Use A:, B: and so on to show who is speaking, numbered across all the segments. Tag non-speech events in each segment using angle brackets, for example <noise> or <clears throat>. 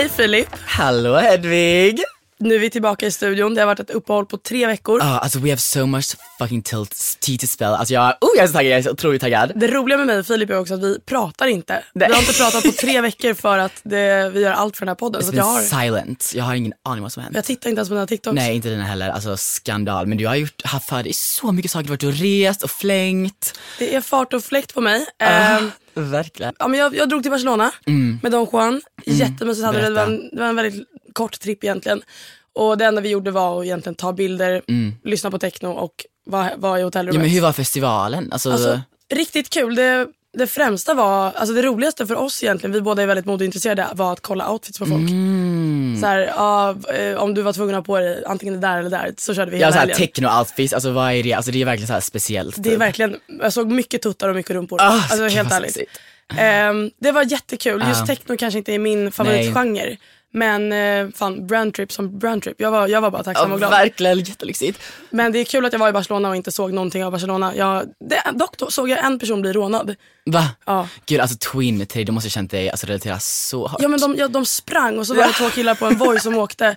A: Hej Filip,
B: Hallå Hedvig!
A: nu är vi tillbaka i studion. Det har varit ett uppehåll på tre veckor.
B: Ja, alltså we have so much fucking tea to spell. Alltså jag, oh jag är så taggad, jag är så otroligt taggad.
A: Det roliga med mig och Filip är också att vi pratar inte. Vi har inte pratat på tre veckor för att det, vi gör allt för den här podden. Så
B: It's
A: jag,
B: been
A: har,
B: silent, jag har ingen aning vad som hänt.
A: jag tittar inte ens på dina TikToks.
B: Nej inte dina heller, alltså skandal. Men du har gjort, haft för dig så mycket saker, du har varit och rest och flängt.
A: Det är fart och fläkt på mig.
B: Ah.
A: Ehm,
B: Verkligen.
A: ja, men jag, jag drog till Barcelona med Don Juan. Jättemysigt. hade det. Det, var
B: Mm.
A: En, det var en väldigt kort tripp egentligen. Och det enda vi gjorde var att egentligen ta bilder, lyssna på techno och vara var i hotellrummet.
B: Mm. Ja men hur var festivalen? Alltså,
A: Alltså, riktigt kul. Det, det främsta var, alltså det roligaste för oss egentligen, vi båda är väldigt modeintresserade, var att kolla outfits på folk.
B: mm.
A: Så här, ja, eh, om du var tvungen att ha på dig antingen det där eller det där så körde vi
B: ja
A: hela
B: såhär
A: helgen.
B: techno-outfits, alltså vad är det? Alltså det är verkligen så här speciellt.
A: Det är
B: typ.
A: verkligen, jag såg mycket tuttar och mycket rumpor.
B: Ah,
A: alltså helt ärligt. Ehm, det var jättekul. Just
B: Ah.
A: techno kanske inte är min favoritgenre. Men eh, fan, brandtrip som brandtrip. Jag var, jag var bara
B: Ja,
A: tacksam och glad.
B: verkligen jättelyxigt.
A: Men det är kul att jag var i Barcelona och inte såg någonting av Barcelona. Jag, det, dock då såg jag en person bli rånad.
B: Va?
A: Ja.
B: Gud alltså Twin dig, du måste ha känt dig alltså, relatera så hårt.
A: Ja men de, ja, de sprang och så var det två killar på en Voi som <laughs> åkte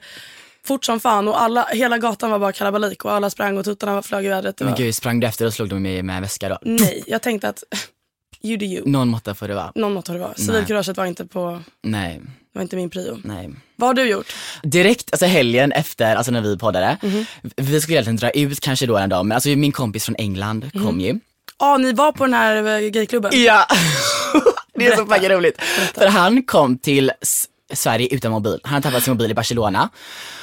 A: fort som fan och alla, hela gatan var bara kalabalik och alla sprang och tuttarna flög i vädret.
B: Men
A: var,
B: gud, sprang du efter och slog de med, med väska då?
A: nej, jag tänkte att <laughs> you do you.
B: Någon måtta får det vara.
A: Någon måtta det vara. Civilkuraget var inte, på,
B: Nej,
A: var inte min prio.
B: nej.
A: Vad har du gjort?
B: Direkt, alltså helgen efter, alltså när vi poddade,
A: Mhm.
B: vi skulle egentligen dra ut kanske då en dag, men alltså min kompis från England
A: Mhm.
B: kom ju.
A: Ja, ni var på den här eh, gayklubben?
B: Ja, <laughs> det är så fucking roligt. För han kom till Sverige utan mobil. Han hade tappat sin mobil i Barcelona.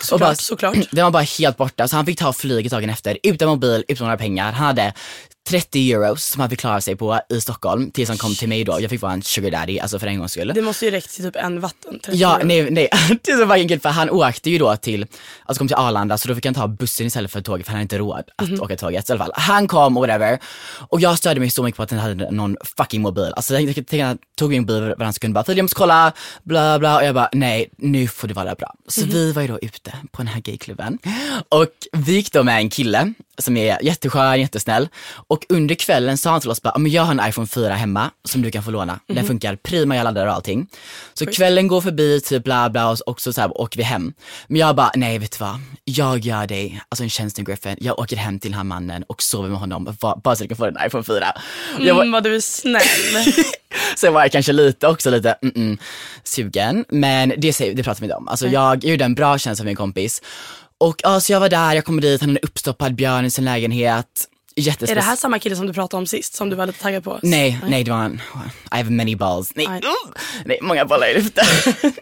A: Såklart, såklart. <clears throat>
B: Den var bara helt borta, så han fick ta flyget dagen efter, utan mobil, utan några pengar. Han hade 30 euros som han fick klara sig på i Stockholm tills han kom till mig då. Jag fick vara en sugar daddy, alltså för en gångs skull.
A: Det måste ju räckt till typ en vatten. 30
B: Ja,
A: euro.
B: nej, nej. <laughs> Det är så fucking kul för han åkte ju då till, alltså kom till Arlanda så då fick han ta bussen istället för tåget för han hade inte råd att
A: Mhm.
B: åka tåget. Så i alla fall, han kom och whatever. Och jag störde mig så mycket på att han hade någon fucking mobil. Alltså jag tänkte han tog min mobil varannan sekund bara, jag måste kolla, bla bla. Och jag bara, nej nu får det vara bra. Så
A: Mhm.
B: vi var ju då ute på den här gayklubben. Och vi gick då med en kille som är jätteskön, jättesnäll. Och under kvällen sa han till oss bara, men jag har en iPhone 4 hemma som du kan få låna.
A: Mhm.
B: Den funkar prima, jag laddar och allting. Så kvällen går förbi, typ bla bla och och så, så här, åker vi hem. Men jag bara, nej vet du vad? Jag gör dig, alltså en tjänst Griffin. Jag åker hem till den här mannen och sover med honom bara så jag kan få en iPhone 4. Jag var,
A: Mm, vad du är snäll. <laughs>
B: Sen var jag kanske lite också lite mm, mm, sugen, men det, det pratar vi inte om. Alltså jag gjorde en bra tjänst av min kompis. Och ja, så jag var där, jag kommer dit, han hade en uppstoppad björn i sin lägenhet.
A: Är
B: Jättespec-
A: det här samma kille som du pratade om sist, som du var lite taggad på?
B: Nej, nej det var en, I have many balls. Nej,
A: Nej.
B: uh, nej många bollar i luften. <laughs>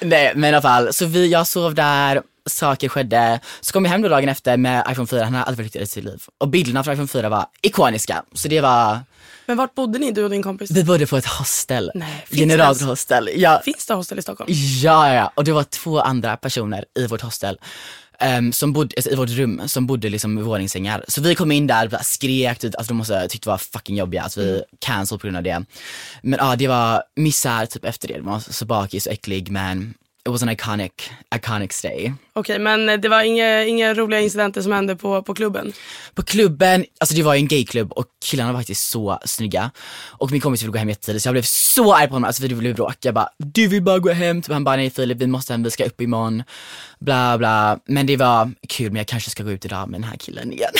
B: nej men i alla fall, så vi, jag sov där, saker skedde. Så kom jag hem då dagen efter med iPhone 4, han hade aldrig varit i sitt liv. Och bilderna från iPhone 4 var ikoniska. Så det var,
A: Men vart bodde ni, du och din kompis?
B: vi bodde på ett hostel.
A: Nej,
B: Generalhostel. Ja,
A: Finns det hostel i Stockholm?
B: Ja, ja, ja. och det var två andra personer i vårt hostel. Ehm, som bodde, alltså, i vårt rum, som bodde liksom i våningssängar. Så vi kom in där, skrek, typ, alltså de måste tyckte det var fucking jobbiga, alltså vi cancelled på grund av det. Men ja, det var misär typ efter det, man var så bakis och äcklig men it was an iconic, iconic stay.
A: Okej, men eh, det var inga, inga roliga incidenter som hände på, på klubben?
B: På klubben, alltså det var ju en gayklubb och killarna var faktiskt så snygga. Och min kompis ville gå hem jättetidigt så jag blev så arg på honom, alltså vi blev bråk. Jag bara, du vill bara gå hem. Typ, han bara, nej Filip vi måste hem, vi ska upp imorgon. Bla bla. Men det var kul men jag kanske ska gå ut idag med den här killen igen.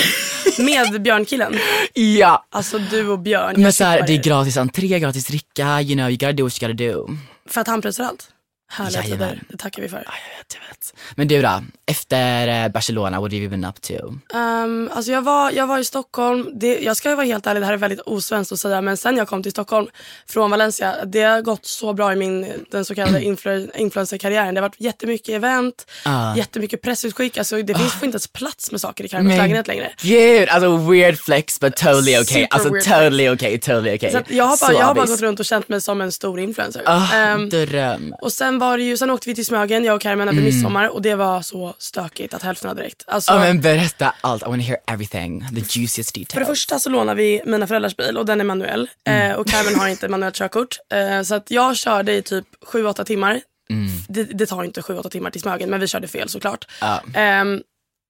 B: <laughs>
A: Med björnkillen?
B: ja.
A: Alltså du och Björn.
B: Men
A: jag
B: så här,
A: kippar
B: det är gratis entré, gratis dricka, you know you gotta do what you gotta do.
A: För att han pressar allt? Härliga
B: Jajamän.
A: tider, det tackar vi för.
B: Ja, jag vet, jag vet. Men du då, efter eh, Barcelona, what have you been up to?
A: Um, alltså jag, var, jag var i Stockholm, det, jag ska vara helt ärlig, det här är väldigt osvenskt att säga men sen jag kom till Stockholm från Valencia, det har gått så bra i min den så kallade <clears throat> influ, influencerkarriären. Det har varit jättemycket event,
B: Ah.
A: jättemycket pressutskick, alltså det finns inte ens plats med saker i Carmens
B: Men
A: lägenhet längre.
B: Gud, alltså weird flex but totally okay.
A: Super
B: Alltså totally okay, totally okay.
A: Så jag har, bara,
B: Så
A: jag har bara gått runt och känt mig som en stor influencer.
B: Ah,
A: Ehm,
B: dröm.
A: och sen var det ju, sen åkte vi till Smögen, jag och Carmen över
B: Mm.
A: midsommar och det var så stökigt att hälften hade räckt. Alltså,
B: Ja men berätta allt, I wanna hear everything, the juiciest details.
A: För det första så lånar vi mina föräldrars bil och den är manuell.
B: Mm.
A: Eh, och Carmen har inte manuellt körkort. Eh, så att jag körde i typ 7-8 timmar.
B: Mm.
A: Det, det tar inte 7-8 timmar till Smögen men vi körde fel såklart.
B: Ja.
A: Ehm,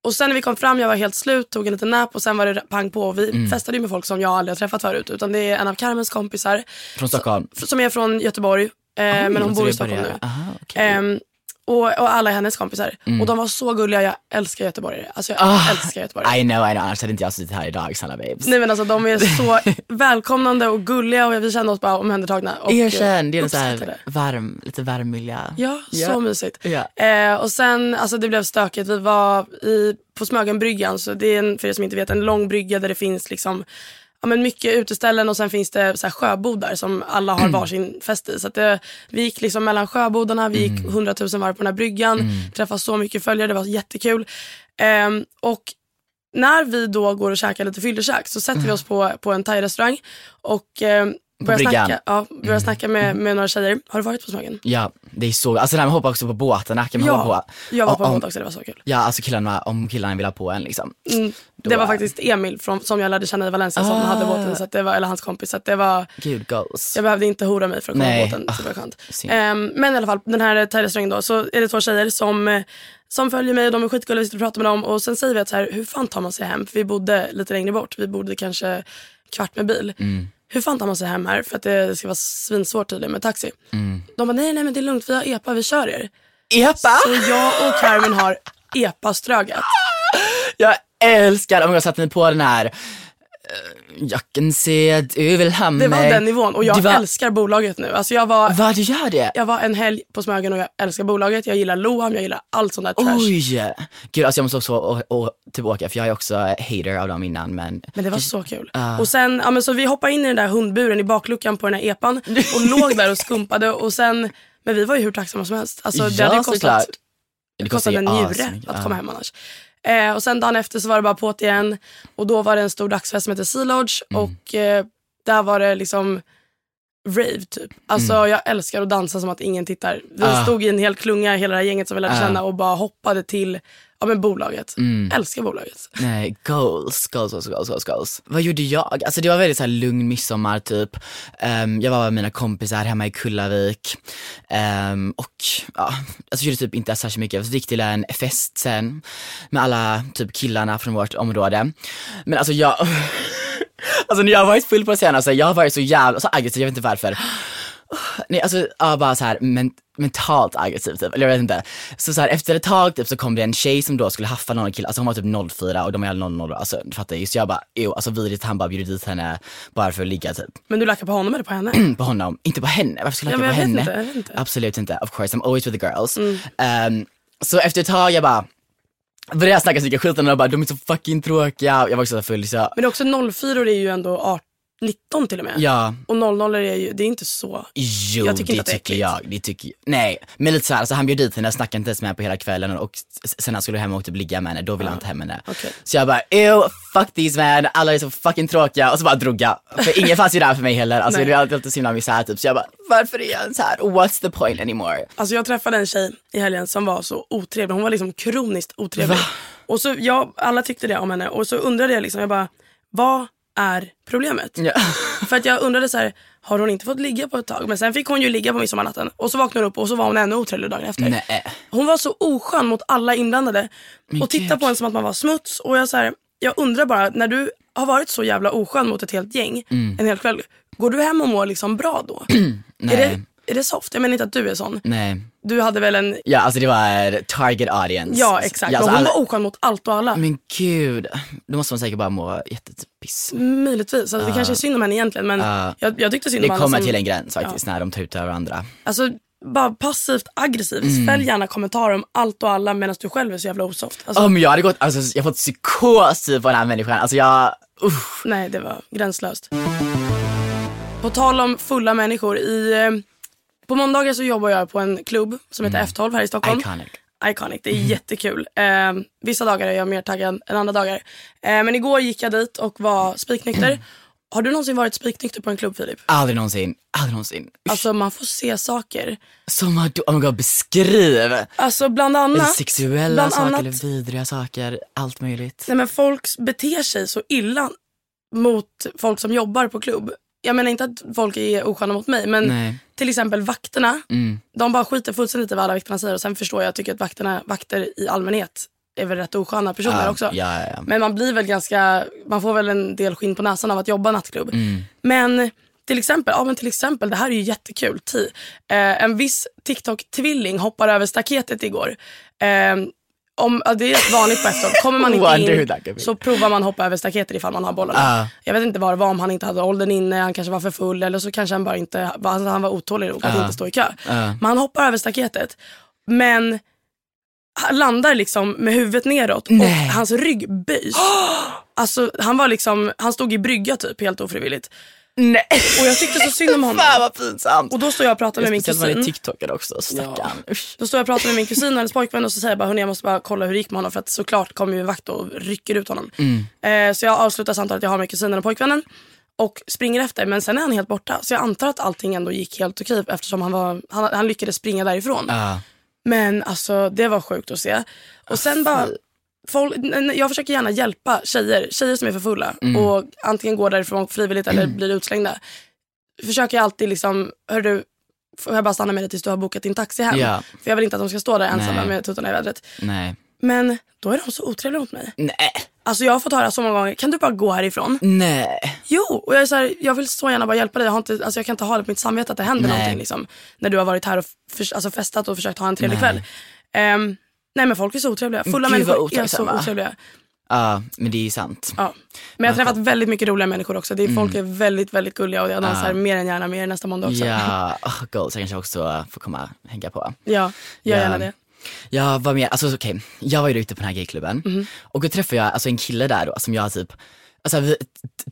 A: och sen när vi kom fram, jag var helt slut, tog en liten nap och sen var det pang på. Vi
B: Mm.
A: festade med folk som jag aldrig har träffat förut. Utan det är en av Carmens kompisar
B: Från Stockholm?
A: som är från Göteborg. Eh, men hon
B: så
A: bor i Stockholm nu.
B: Aha, okej.
A: Ehm, och, och alla hennes kompisar. Och de var så gulliga, jag älskar göteborgare. Alltså jag
B: Ah,
A: älskar göteborgare.
B: I know, I know, annars hade inte jag suttit här idag snälla babes.
A: Nej men alltså de är så <laughs> välkomnande och gulliga och vi kände oss bara omhändertagna. Och
B: Erkänn, det är en
A: uppskattade.
B: här varm, lite varm miljö.
A: Ja,
B: Ja.
A: så mysigt.
B: Ja.
A: Eh, och sen, alltså det blev stökigt. Vi var i, på Smögenbryggan, så det är en, för er som inte vet en lång brygga där det finns liksom Ja, men mycket uteställen och sen finns det så sjöbodar som alla har varsin fest i. Så det, vi gick liksom mellan sjöbodarna, vi gick hundratusen varv på den här bryggan, träffade så mycket följare, det var jättekul. Ehm, och när vi då går och käkar lite fyllekäk så sätter vi oss på, på en thai-restaurang och ehm,
B: bryggan?
A: snacka, ja, börjar snacka med, med några tjejer. Har du varit på Smögen?
B: Ja, det är så, alltså det här med att hoppa också på båtarna, kan man hoppa
A: Ja,
B: på?
A: jag var på en båt också, det var så kul.
B: Ja, alltså killarna, om killarna vill ha på en liksom.
A: Mm,
B: Då
A: det var faktiskt Emil från, som jag lärde känna i Valencia som
B: Ah.
A: hade båten, så det var, eller hans kompis. Så det var,
B: Gud, goals.
A: jag behövde inte hora mig för att komma
B: Nej.
A: på båten, så det var
B: Ah,
A: skönt. Ehm, men i alla fall, den här thai-restaurangen då, så är det två tjejer som, eh, som följer mig och de är skitgulliga, vi sitter och pratar med dem och sen säger vi att så här, hur fan tar man sig hem? För vi bodde lite längre bort, vi bodde kanske kvart med bil.
B: Mm.
A: Hur fan tar man sig hem här? För att det ska vara svinsvårt tydligen med taxi.
B: Mm.
A: De bara, nej nej men det är lugnt, vi har EPA, vi kör er.
B: Epa!
A: Så jag och Carmen har EPA-strögat. <laughs>
B: Jag älskar, om jag satte mig på den här jag kan se att du vill ha mig.
A: Det var den nivån och jag
B: var-
A: älskar bolaget nu. Alltså jag, var,
B: Vad, du gör det?
A: jag var en helg på Smögen och jag älskar bolaget. Jag gillar Loam, jag gillar allt sånt där trash.
B: Oj! Gud alltså jag måste också å- å- åka för jag är också hater av dem innan men
A: Men det var så kul.
B: Ah.
A: Och sen, ja, men så vi hoppade in i den där hundburen i bakluckan på den här epan och <laughs> låg där och skumpade och sen, men vi var ju hur tacksamma som helst. Alltså, det
B: Ja,
A: hade kostat, det kostade en
B: ju
A: njure att
B: Ja.
A: komma hem annars. Eh, och sen dagen efter så var det bara på igen och då var det en stor dagsfest som heter Sea Lodge
B: Mm.
A: och eh, där var det liksom rave typ. Alltså jag älskar att dansa som att ingen tittar. Vi
B: Mm. Ah.
A: stod i en hel klunga, hela det här gänget som vi lärde
B: Ah.
A: känna och bara hoppade till ja, men bolaget.
B: Mm.
A: Älskar bolaget.
B: Nej, goals, goals, goals, goals, goals, goals. Vad gjorde jag? Alltså det var väldigt så här lugn midsommar typ. Ehm, jag var med mina kompisar hemma i Kullavik. Ehm, och ja, alltså gjorde typ inte särskilt mycket. Så gick till en fest sen med alla typ killarna från vårt område. Men alltså jag, <laughs> alltså när jag har varit full på det senaste, jag har varit så jävla, så aggressiv, jag vet inte varför. Nej alltså ja, bara så här men, mentalt aggressiv typ, eller jag vet inte. Så, så här, efter ett tag typ så kom det en tjej som då skulle haffa någon kille, alltså hon var typ 04 och de är alla 00, alltså du fattar ju. Så jag bara, jo alltså vidrigt han bara bjuder dit henne bara för att ligga typ
A: Men du lackar på honom eller på henne? <clears throat>
B: på honom, inte på henne, varför skulle jag
A: Ja,
B: lacka på
A: jag vet
B: henne?
A: inte, jag vet inte.
B: Absolut inte, of course, I'm always with the girls. Ehm, så efter ett tag jag bara, började snacka så mycket skit om och bara, de är så fucking tråkiga. Jag var också så full så,
A: Men också 04 är ju ändå 18, 19 till och med.
B: ja.
A: Och 00 är ju, det är inte så.
B: Jo,
A: Jag tycker
B: det
A: inte att är
B: tycker jag. Det tycker jag. Nej, men lite såhär, alltså han bjöd dit henne, snackade inte ens med henne på hela kvällen och sen han skulle hem och typ ligga med henne, då ville han inte hem henne.
A: Okej.
B: Så jag bara, ew, fuck these man, alla är så fucking tråkiga och så bara drog jag. För <laughs> ingen fanns ju där för mig heller, alltså
A: Nej.
B: det var alltid alltid så himla misär typ. Så jag bara, varför är jag så här? What's the point anymore?
A: Alltså jag träffade en tjej i helgen som var så otrevlig. Hon var liksom kroniskt otrevlig.
B: Va?
A: Och så jag, alla tyckte det om henne. Och så undrade jag liksom, jag bara, vad är problemet?
B: Ja. <laughs>
A: För att jag undrade så här, har hon inte fått ligga på ett tag. Men sen fick hon ju ligga på midsommarnatten och så vaknade hon upp och så var hon ännu otrevlig dagen efter.
B: Nej.
A: Hon var så oskön mot alla inblandade
B: Men
A: och tittade
B: gud.
A: på en som att man var smuts. Och jag, så här, jag undrar bara, när du har varit så jävla oskön mot ett helt gäng
B: Mm.
A: en hel kväll, går du hem och mår liksom bra då?
B: Nej. <clears throat>
A: Är det, är det soft? Jag menar inte att du är sån.
B: Nej.
A: Du hade väl en,
B: Ja alltså det var target audience.
A: ja exakt,
B: Ja, alltså,
A: hon
B: alla-
A: var oskön mot allt och alla.
B: Men gud, då måste man säkert bara må jättepiss.
A: Möjligtvis, alltså, det kanske är synd om henne egentligen men
B: Ja.
A: jag, jag tyckte synd
B: Det
A: om alla
B: kommer
A: som,
B: till en gräns faktiskt när de tar ut över andra.
A: Alltså bara passivt aggressivt.
B: Mm.
A: Fäll gärna kommentarer om allt och alla medan du själv är så jävla osoft. Alltså,
B: Om jag hade gått, alltså jag har fått psykos typ på den här människan. Alltså jag, usch.
A: Nej, det var gränslöst. På tal om fulla människor. I, eh, på måndagar så jobbar jag på en klubb som heter F12 här i Stockholm.
B: Mm. Iconic.
A: Iconic, det är jättekul. Eh, vissa dagar är jag mer taggad än andra dagar. Eh, men igår gick jag dit och var spiknykter. Har du någonsin varit spiknykter på en klubb Filip?
B: Aldrig någonsin, aldrig någonsin.
A: Alltså man får se saker.
B: Som har, oh my god, beskriv!
A: Alltså bland annat.
B: sexuella
A: bland
B: saker
A: annat-
B: eller vidriga saker, allt möjligt.
A: Nej men folk beter sig så illa mot folk som jobbar på klubb. Jag menar inte att folk är osköna mot mig men
B: Nej.
A: Till exempel vakterna.
B: Mm.
A: De bara skiter fullständigt i vad alla vakterna säger och sen förstår jag, jag tycker att vakterna, vakter i allmänhet är väl rätt osköna personer
B: Ja,
A: också.
B: Ja, ja.
A: Men man blir väl ganska, man får väl en del skinn på näsan av att jobba nattklubb.
B: Mm.
A: Men till exempel, ja men till exempel, det här är ju jättekul. Eh, en viss TikTok-tvilling hoppar över staketet igår. Eh, om, det är vanligt på efteråt. Kommer man inte <laughs> in så provar man hoppa över staketet ifall man har bollarna.
B: Ah.
A: Jag vet inte vad det var, om han inte hade åldern inne, han kanske var för full eller så kanske han bara inte, alltså han var otålig nog att
B: Ah.
A: inte stå i kö.
B: Ah.
A: Men han hoppar över staketet. Men han landar liksom med huvudet neråt
B: Nej.
A: och hans rygg böjs. <gasps> Alltså han var liksom, han stod i brygga typ helt ofrivilligt.
B: Nej.
A: Och jag tyckte så synd om honom.
B: Fan vad pinsamt.
A: Och då står jag och pratar med min
B: Speciellt när det är
A: kusin.
B: TikTokare också, stackarn. Usch.
A: Då står jag och pratar med min kusin och hennes pojkvän och så säger jag bara hörni jag måste bara kolla hur det gick med honom för att såklart kommer ju en vakt och rycker ut honom.
B: Mm.
A: Eh, så jag avslutar samtalet jag har med kusinen och pojkvännen och springer efter men sen är han helt borta. Så jag antar att allting ändå gick helt okej eftersom han, var, han, han lyckades springa därifrån.
B: Ja.
A: Men alltså det var sjukt att se. Och sen bara, folk, jag försöker gärna hjälpa tjejer, tjejer som är för fulla
B: Mm.
A: och antingen går därifrån frivilligt eller blir utslängda. Försöker jag alltid liksom, hör du, får jag bara stanna med dig tills du har bokat din taxi hem?
B: Ja.
A: För jag vill inte att de ska stå där ensamma
B: Nej.
A: med tuttarna i vädret.
B: Nej.
A: Men då är de så otrevliga mot mig.
B: Nej.
A: Alltså jag har fått höra så många gånger, kan du bara gå härifrån?
B: Nej.
A: Jo, och jag är så här, jag vill så gärna bara hjälpa dig. Jag, har inte, alltså jag kan inte ha det på mitt samvete att det händer
B: Nej.
A: någonting liksom, när du har varit här och för, alltså festat och försökt ha en trevlig
B: Nej.
A: kväll. Ehm, nej men folk är så otrevliga. Fulla
B: Gud,
A: människor är så otrevliga.
B: Ja, men det är ju sant.
A: Ja. Men jag har träffat väldigt mycket roliga människor också. Det är, Folk är väldigt, väldigt gulliga och jag dansar mer än gärna med er nästa måndag också.
B: Ja, <laughs> oh, goals jag kanske också får komma och hänga på.
A: Ja, gör
B: Ja.
A: gärna det.
B: Jag var med, alltså okej, jag var ju ute på den här gayklubben
A: Mhm.
B: och då träffade jag alltså en kille där då som jag typ, alltså vi,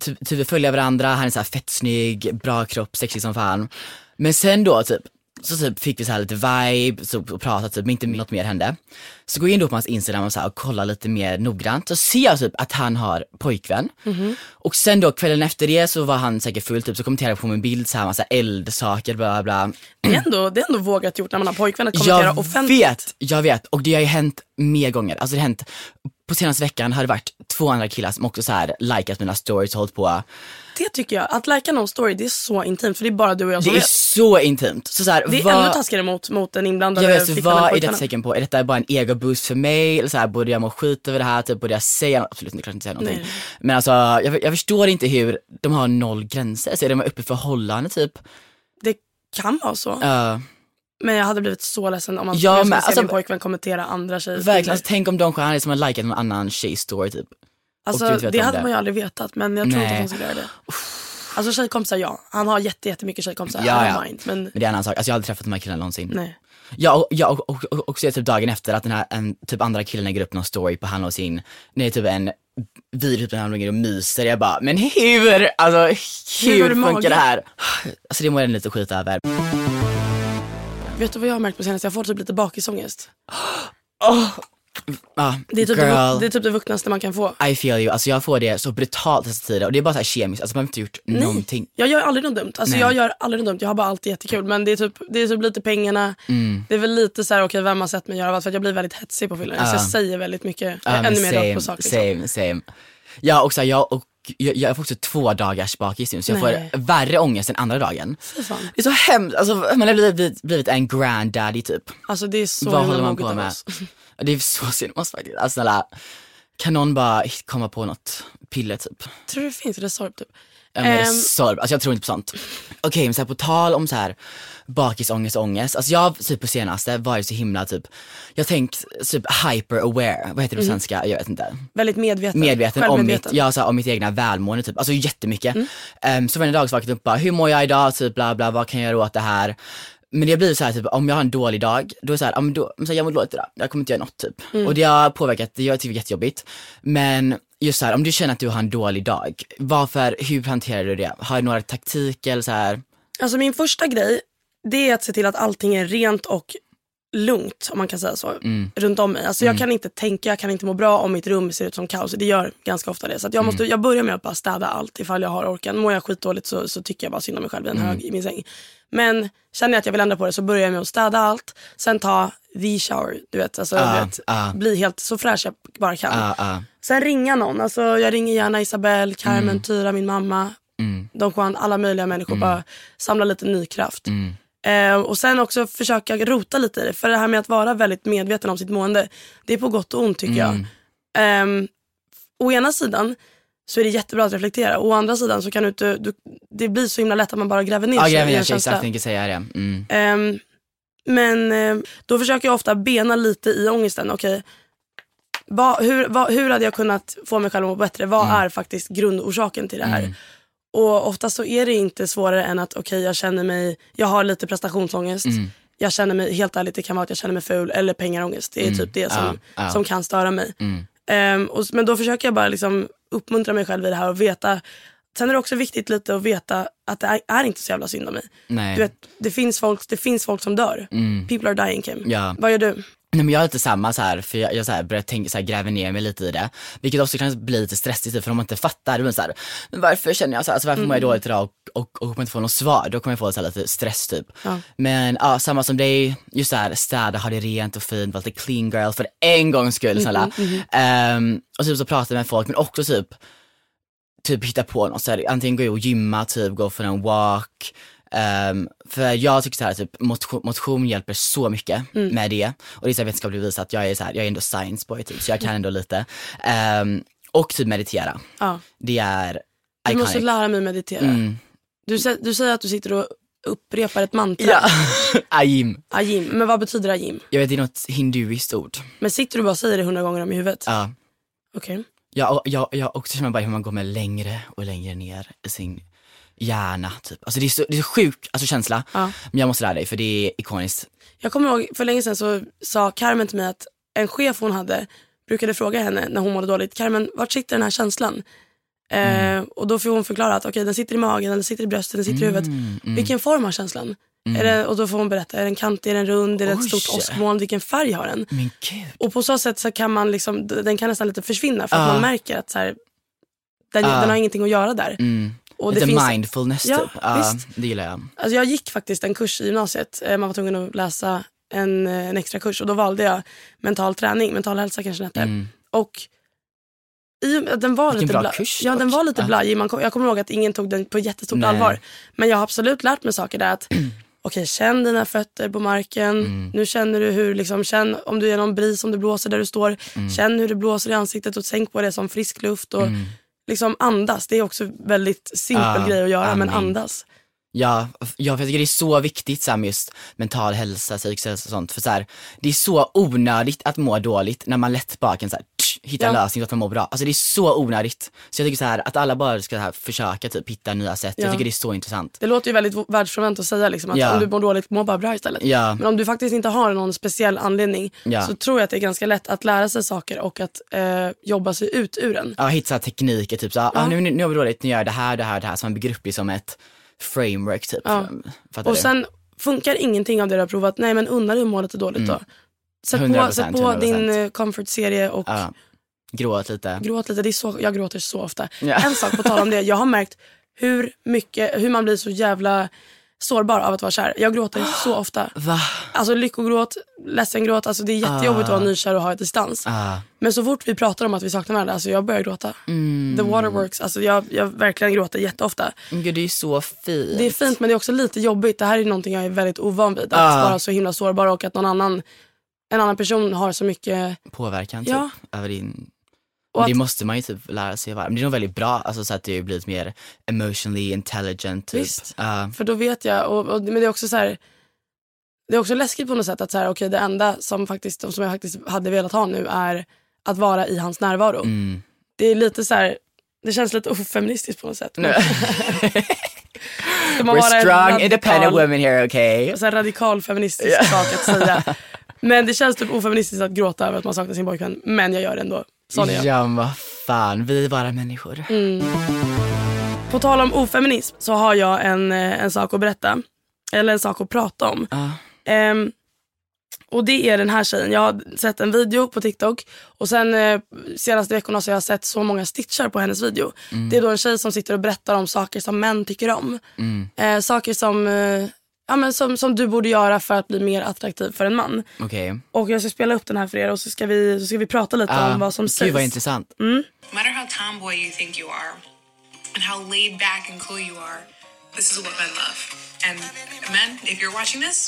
B: typ, typ vi följer varandra, han är så här fett snygg, bra kropp, sexig som fan. Men sen då typ, så typ fick vi så här lite vibe så, och pratade typ, men inte något mer hände. Så går jag in då på hans instagram och, så här, och kollar lite mer noggrant, så ser jag typ att han har pojkvän.
A: Mhm.
B: Och sen då kvällen efter det så var han säkert full typ, så kommenterade jag på min bild så här massa eldsaker, bla bla.
A: Det är, ändå, det är ändå vågat gjort när man har pojkvän att kommentera
B: Jag
A: offentligt.
B: vet, jag vet. Och det har ju hänt mer gånger. Alltså det har hänt, på senaste veckan har det varit två andra killar som också så här likat mina stories och hållit på.
A: Det tycker jag. Att lajka någon story det är så intimt för det är bara du och jag
B: Det
A: som
B: är
A: vet.
B: så intimt. Så så här,
A: Det är
B: vad,
A: ännu taskigare mot, mot den inblandade
B: jag vet, så vad är det ett tecken på? Är detta bara en ego-boost för mig? Eller så här, borde jag må skit över det här? Typ, borde jag säga något? Absolut inte, klart inte säga någonting.
A: Nej.
B: Men alltså, jag, jag förstår inte hur de har noll gränser. Så är de uppe i förhållande typ?
A: Det kan vara så.
B: Uh,
A: Men jag hade blivit så ledsen om man
B: Ja,
A: skulle
B: men
A: se
B: alltså-
A: min pojkvän kommentera andra tjejers
B: verkligen, alltså, tänk om de stjärnor som har likat någon annan tjejs story typ.
A: Alltså, det hade
B: det.
A: man ju aldrig vetat men jag tror inte att han skulle göra det. Alltså tjejkompisar ja, han har jätte, jättemycket tjejkompisar.
B: Ja, ja.
A: mind, men
B: Men det är en annan sak. Alltså jag har aldrig träffat de här killarna någonsin.
A: nej.
B: Ja, och, ja, och, och, och, och så är det typ dagen efter att den här en, typ andra killen lägger upp någon story på han och sin, nej typ en video typ när han ligger och myser. Jag bara, men hur, alltså
A: Hur
B: funkar det här? Alltså det mår jag lite skit över.
A: Vet du vad jag har märkt på senaste? Jag får typ lite bakisångest.
B: Ja,
A: Det är, typ det, det är typ det vuxnaste man kan få.
B: I feel you. Alltså jag får det så brutalt dessa tider och det är bara så här kemiskt, alltså man har inte gjort någonting.
A: Jag gör aldrig något dumt. Alltså
B: Nej.
A: jag gör aldrig något dumt. Jag har bara alltid jättekul. Men det är typ, det är typ lite pengarna.
B: Mm.
A: Det är väl lite så här, okej vem har sett mig göra vad? För att jag blir väldigt hetsig på fyllan. Så
B: Ja.
A: jag säger väldigt mycket.
B: Men
A: ännu mer rakt på sak. Liksom.
B: same, same. Ja, och så här, jag och jag, jag får också två dagars bakis nu så jag
A: Nej.
B: får värre ångest än andra dagen.
A: Fan.
B: Det är så hemskt, alltså man har blivit, blivit en granddaddy typ.
A: Alltså det är så
B: Vad håller man på med? Det är så synd om oss faktiskt. Alltså snälla, kan någon bara komma på något piller typ?
A: Tror du det finns Resorb typ?
B: Ja, men
A: Ehm.
B: Resorb, alltså jag tror inte på sånt. Okej men så här, på tal om så här bakisångest och ångest, alltså jag typ på senaste varit så himla typ, jag har tänkt typ hyper aware, vad heter det på svenska? Jag vet inte.
A: Väldigt medveten.
B: Medveten om mitt, ja, så här, om mitt egna välmående typ, alltså jättemycket.
A: Mm.
B: Um, så varje dag så vaknade jag upp bara, hur mår jag idag, typ bla bla, vad kan jag göra åt det här? Men det blir så här, typ, om jag har en dålig dag, då är det så här, då, så här, jag mår dåligt idag, jag kommer inte göra något typ.
A: Mm.
B: Och det har påverkat, det är typ jättejobbigt. Men just så här, om du känner att du har en dålig dag, varför, hur hanterar du det? Har du några taktiker eller så här?
A: Alltså min första grej, det är att se till att allting är rent och lugnt, om man kan säga så,
B: Mm.
A: runt om mig. Alltså jag kan inte tänka, jag kan inte må bra om mitt rum ser ut som kaos. Det gör ganska ofta det. Så jag, måste, jag börjar med att bara städa allt ifall jag har orken. Mår jag skitdåligt så, så tycker jag bara synd om mig själv i en hög i min säng. Men känner jag att jag vill ändra på det så börjar jag med att städa allt. Sen ta the shower, du vet. Alltså, du vet
B: ah.
A: Bli helt så fräsch jag bara kan.
B: Ah.
A: Sen ringa någon. Alltså, jag ringer gärna Isabelle, Carmen,
B: Mm.
A: Tyra, min mamma. Don Juan, alla möjliga människor. Bara samla lite ny kraft.
B: Mm.
A: Eh, och sen också försöka rota lite i det. För det här med att vara väldigt medveten om sitt mående. Det är på gott och ont tycker
B: Mm.
A: jag. Eh, å ena sidan så är det jättebra att reflektera. Å andra sidan så kan du inte, du, det blir så himla lätt att man bara gräver ner
B: Ja,
A: sig i en känsla.
B: exakt, jag tänkte säga det. Mm.
A: Ehm, men eh, då försöker jag ofta bena lite i ångesten. Okej, vad, hur, vad, hur hade jag kunnat få mig själv att må bättre? Vad
B: Mm.
A: är faktiskt grundorsaken till det här? Och ofta så är det inte svårare än att okej jag känner mig, jag har lite prestationsångest.
B: Mm.
A: Jag känner mig, helt ärligt det kan vara att jag känner mig ful eller pengarångest. Det är typ det som,
B: Mm. Ja, ja.
A: som kan störa mig.
B: Mm.
A: Ehm, och, men då försöker jag bara liksom uppmuntra mig själv i det här och veta. Sen är det också viktigt lite att veta att det är, är inte så jävla synd om mig.
B: Nej.
A: Du vet, det, finns folk, det finns folk som dör. People are dying Kim.
B: Mm. Ja.
A: Vad gör du?
B: Nej men jag är lite samma så här, för jag, jag så här börjar tänka, så här, gräva ner mig lite i det. Vilket också kan bli lite stressigt typ, för om man inte fattar, blir det så här, men varför känner jag så här, alltså, varför mår jag dåligt idag och, och, och kommer inte få något svar, då kommer jag få så här, lite stress typ.
A: Ja.
B: Men ja, samma som dig, just så här, städa, ha det rent och fint, vara lite clean girl för en gångs skull snälla. Ehm, och typ så prata med folk, men också typ, typ hitta på något, så här, antingen gå och gymma, typ gå för en walk. Ehm, för jag tycker så här, typ motion, motion hjälper så mycket med det. Och det är så här vetenskapligt bevisat, jag är så här, jag är ändå science boy typ, så jag kan ändå lite. Ehm, och typ meditera.
A: Ja.
B: Det är
A: Du måste
B: iconic.
A: lära mig meditera.
B: Mm.
A: Du, du säger att du sitter och upprepar ett mantra.
B: Ja, <laughs> ajim.
A: Ajim. Men vad betyder ajim?
B: Jag vet det är något hinduiskt ord.
A: Men sitter du bara och säger det hundra gånger om i huvudet?
B: Ja.
A: Okej.
B: Jag, jag, jag också känner bara hur man går med längre och längre ner i sin hjärna typ. Alltså det är så, det är så sjuk alltså, känsla.
A: Ja.
B: Men jag måste lära dig för det är ikoniskt.
A: Jag kommer ihåg för länge sedan så sa Carmen till mig att en chef hon hade brukade fråga henne när hon mådde dåligt. Carmen, vart sitter den här känslan?
B: Mm.
A: Eh, och då får hon förklara att okej den sitter i magen, den sitter i bröstet, den sitter i huvudet.
B: Mm,
A: Vilken form har känslan? Är det, och då får hon berätta, är den kantig, är den rund, är det ett stort åskmoln, vilken färg har den? Och på så sätt så kan man liksom, den kan nästan lite försvinna för att
B: Ja.
A: man märker att så här, den,
B: Ja.
A: den har ingenting att göra där.
B: Mm.
A: Och
B: Lite
A: det finns,
B: mindfulness
A: Ja,
B: typ. Ja,
A: visst.
B: det gillar jag.
A: alltså jag gick faktiskt en kurs i gymnasiet, Eh, man var tvungen att läsa en, eh, en extra kurs och då valde jag mental träning, mental hälsa kanske den hette.
B: Mm.
A: Och i, den var
B: Vilken
A: lite
B: bra kurs
A: Ja den var lite blajig, Man kom, jag kommer ihåg att ingen tog den på jättestort
B: Nej.
A: allvar. Men jag har absolut lärt mig saker där att <clears throat> Okej, känn dina fötter på marken.
B: Mm.
A: Nu känner du hur, liksom, känn om du är någon bris, om det blåser där du står.
B: Mm.
A: Känn hur det blåser i ansiktet och tänk på det som frisk luft. Och liksom andas. Det är också väldigt simpel
B: Ja,
A: grej att göra, men
B: andning.
A: andas.
B: Ja, ja, för jag tycker det är så viktigt så här, med just mental hälsa, psykisk hälsa och sånt. För så här, det är så onödigt att må dåligt när man lätt bara kan så här, hitta en
A: Ja.
B: lösning så att man mår bra. Alltså det är så onödigt. Så jag tycker så här, att alla bara ska här, försöka typ hitta nya sätt.
A: Ja.
B: Jag tycker det är så intressant.
A: Det låter ju väldigt världsfrånvänt att säga liksom, att
B: Ja.
A: om du mår dåligt, må bara bra istället. Men om du faktiskt inte har någon speciell anledning så tror jag att det är ganska lätt att lära sig saker och att eh, jobba sig ut ur den.
B: Ja, hitta tekniker, typ så här, ah, nu, nu, nu har vi dåligt, nu gör jag det här, det här, det här. Så man bygger upp det som ett framework typ.
A: Och sen funkar ingenting av det du har provat, nej men unna dig att må lite dåligt då. Sätt på,
B: 100%,
A: sätt på din
B: 100%.
A: eh, comfort-serie och
B: Ja. Gråt lite.
A: gråt lite. Det är så, jag gråter så ofta.
B: Ja.
A: En sak på tal om det, jag har märkt hur mycket, hur man blir så jävla sårbar av att vara kär. Jag gråter så ofta.
B: Va?
A: Alltså lyckogråt, ledsengråt. Alltså det är jättejobbigt att vara nykär och ha distans.
B: Ah.
A: Men så fort vi pratar om att vi saknar varandra, alltså jag börjar gråta.
B: Mm.
A: The waterworks, alltså jag, jag verkligen gråter jätteofta.
B: Gud det är så fint.
A: Det är fint men det är också lite jobbigt. Det här är någonting jag är väldigt ovan vid. Att
B: Ah.
A: vara så himla sårbar och att någon annan, en annan person har så mycket.
B: Påverkan typ,
A: Ja.
B: över din...
A: Och
B: Och det
A: att-
B: måste man ju typ lära sig vara. Men det är nog väldigt bra, alltså så att det blir lite mer emotionally intelligent typ.
A: Visst.
B: Ja.
A: För då vet jag, och, och, men det är också så här. Det är också läskigt på något sätt att så här, okay, det enda som, faktiskt, som jag faktiskt hade velat ha nu är att vara i hans närvaro.
B: Mm.
A: Det är lite så här, det känns lite ofeministiskt på något sätt. <laughs> Ska man
B: We're
A: vara
B: strong
A: radikal-
B: independent women here okay?
A: så här radikal feministisk sak att säga. <laughs> Men det känns typ ofeministiskt att gråta över att man saknar sin pojkvän. Men jag gör det ändå. Sån är jag.
B: Ja vad fan, vi är bara människor.
A: Mm. På tal om ofeminism så har jag en, eh, en sak att berätta. Eller en sak att prata om.
B: Ja.
A: Ehm, och det är den här tjejen. Jag har sett en video på TikTok och sen eh, senaste veckorna så har jag sett så många stitchar på hennes video. Det är då en tjej som sitter och berättar om saker som män tycker om. Eh, saker som, eh, ja, men som, som du borde göra för att bli mer attraktiv för en man.
B: Okej.
A: Och jag ska spela upp den här för er och så ska vi, så ska vi prata lite
B: Ah,
A: om vad som
B: Gud
A: sägs.
B: vad intressant.
C: No matter how tomboy you think you are and how laid back and cool you are, this is what men love. And men, if you're watching this,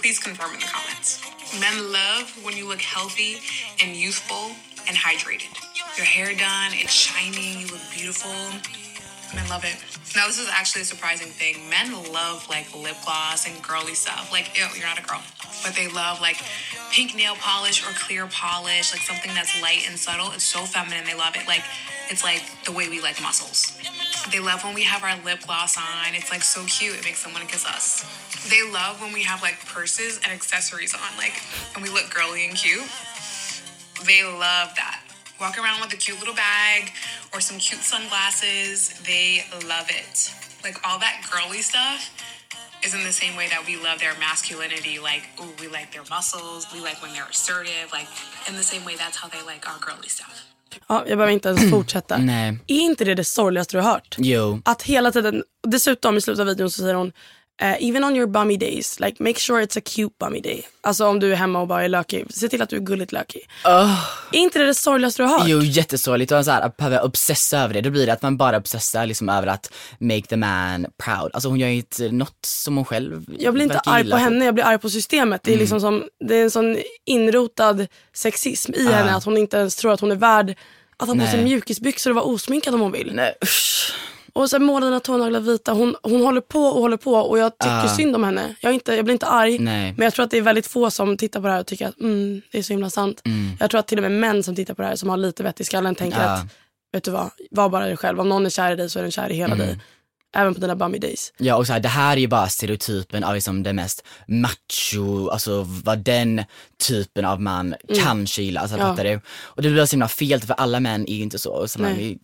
C: please confirm in the comments. Men love when you look healthy and youthful and hydrated. Your hair done, it's shining, you look beautiful. Men love it. Now, this is actually a surprising thing. Men love like lip gloss and girly stuff. Like, ew, you're not a girl. But they love like pink nail polish or clear polish, like something that's light and subtle. It's so feminine. They love it. Like, it's like the way we like muscles. They love when we have our lip gloss on. It's like so cute. It makes them want to kiss us. They love when we have like purses and accessories on, like, and we look girly and cute. They love that. Walk around with a cute little bag or some cute sunglasses. They love it. Like all that girly stuff is in the same way that we love their masculinity. Like, ooh, we like their muscles. We like when they're assertive. Like, in the same way, that's how they like our girly stuff.
A: Ja, jag behöver inte ens <clears throat> fortsätta.
B: Nej.
A: Är inte det det sorgligaste du har hört?
B: Jo.
A: Att hela tiden, dessutom i slutet av videon så säger hon eh, even on your bummy days, like make sure it's a cute bummy day. Alltså om du är hemma och bara är lökig, se till att du är gulligt lökig. Är inte det det sorgligaste du har hört?
B: Jo jättesorgligt och så här, att behöva obsessa över det. Då blir det att man bara obsessar liksom över att make the man proud. Alltså hon gör ju inte något som hon själv
A: Jag blir inte arg på
B: typ.
A: henne, jag blir arg på systemet. Det är, liksom som, det är en sån inrotad sexism i henne att hon inte ens tror att hon är värd att ha på sig mjukisbyxor och vara osminkad om hon vill.
B: Nej usch.
A: Och sen måla dina tånaglar vita. Hon, hon håller på och håller på och jag tycker
B: Ah.
A: synd om henne. Jag, inte, jag blir inte arg.
B: Nej.
A: Men jag tror att det är väldigt få som tittar på det här och tycker att mm, det är så himla sant. Jag tror att till och med män som tittar på det här som har lite vett i skallen tänker
B: Ah.
A: att vet du vad, var bara dig själv. Om någon är kär i dig så är den kär i hela dig. Även på dina bummy days.
B: Ja och så här, det här är ju bara stereotypen av liksom det mest macho, alltså vad den typen av man kanske gillar, alltså
A: Mm. Ja.
B: fattar du? Och det blir så himla fel för alla män är ju inte så. Så man,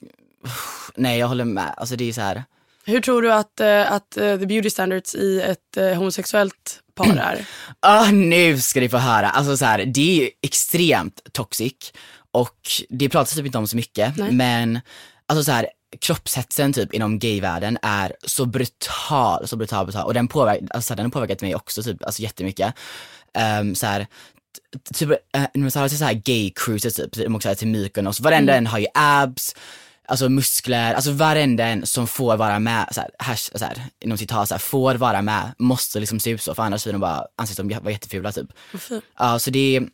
A: Nej.
B: jag håller med, alltså det är så här.
A: Hur tror du att, eh, att eh, the beauty standards i ett eh, homosexuellt par är? <clears throat>
B: Ah, nu ska ni få höra. Alltså så här, det är ju extremt toxic och det pratas typ inte om så mycket.
A: Nej.
B: Men alltså så här, kroppshetsen typ inom gayvärlden är så brutal, så brutal, brutal. Och den, påverk, alltså, den har påverkat mig också typ, alltså jättemycket. Um, så här, typ, man tar till så här gay cruises typ, de åker så här till Mykonos, varenda en har ju abs, alltså muskler, alltså varenda en som får vara med, så här, hash, så här, inom citat, så här, får vara med, måste liksom se ut så, för annars blir de bara, anses de vara jättefula typ. Ja, så det är,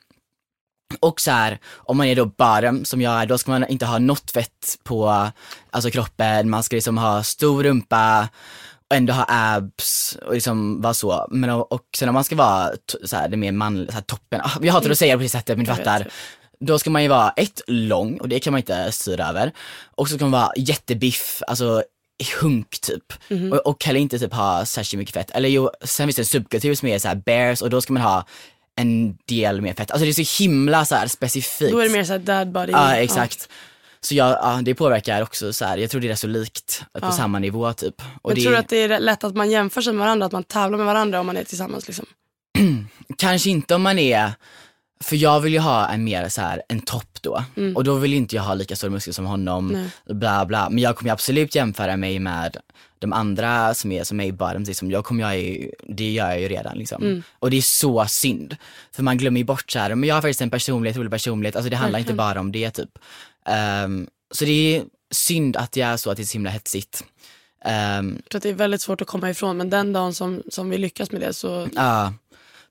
B: och så här, om man är då bottom som jag är, då ska man inte ha något fett på alltså kroppen, man ska liksom ha stor rumpa och ändå ha abs och liksom vara så. Men och, och sen om man ska vara så här, det mer man, så här, toppen, ah, jag hatar att säga det på det sättet men du fattar. Då ska man ju vara ett, lång och det kan man inte styra över. Och så ska man vara jättebiff, alltså hunk typ.
A: Mhm.
B: Och, och heller inte typ ha särskilt mycket fett. Eller jo, sen finns det en subkultur som är så här bears och då ska man ha en del mer fett. Alltså det är så himla så här specifikt.
A: Då är det mer såhär dad body.
B: Ja exakt. Så jag, ja, det påverkar också så här. jag tror det är så likt på
A: Ja.
B: samma nivå typ. Och
A: Men
B: det
A: tror du att det är lätt att man jämför sig med varandra, att man tävlar med varandra om man är tillsammans liksom? <clears throat>
B: kanske inte om man är För jag vill ju ha en mer så här, en topp då.
A: Mm.
B: Och då vill inte jag ha lika stora muskler som honom, bla bla. Men jag kommer ju absolut jämföra mig med de andra som är som är i bottoms, liksom. jag kommer jag ju, det gör jag ju redan liksom.
A: Mm.
B: Och det är så synd. För man glömmer ju bort så här, men jag har faktiskt en personlighet, rolig personlighet, alltså det handlar inte bara om det typ. Ehm, så det är synd att det är så att det är så himla hetsigt. Ehm,
A: Jag tror att det är väldigt svårt att komma ifrån men den dagen som, som vi lyckas med det så
B: Ja.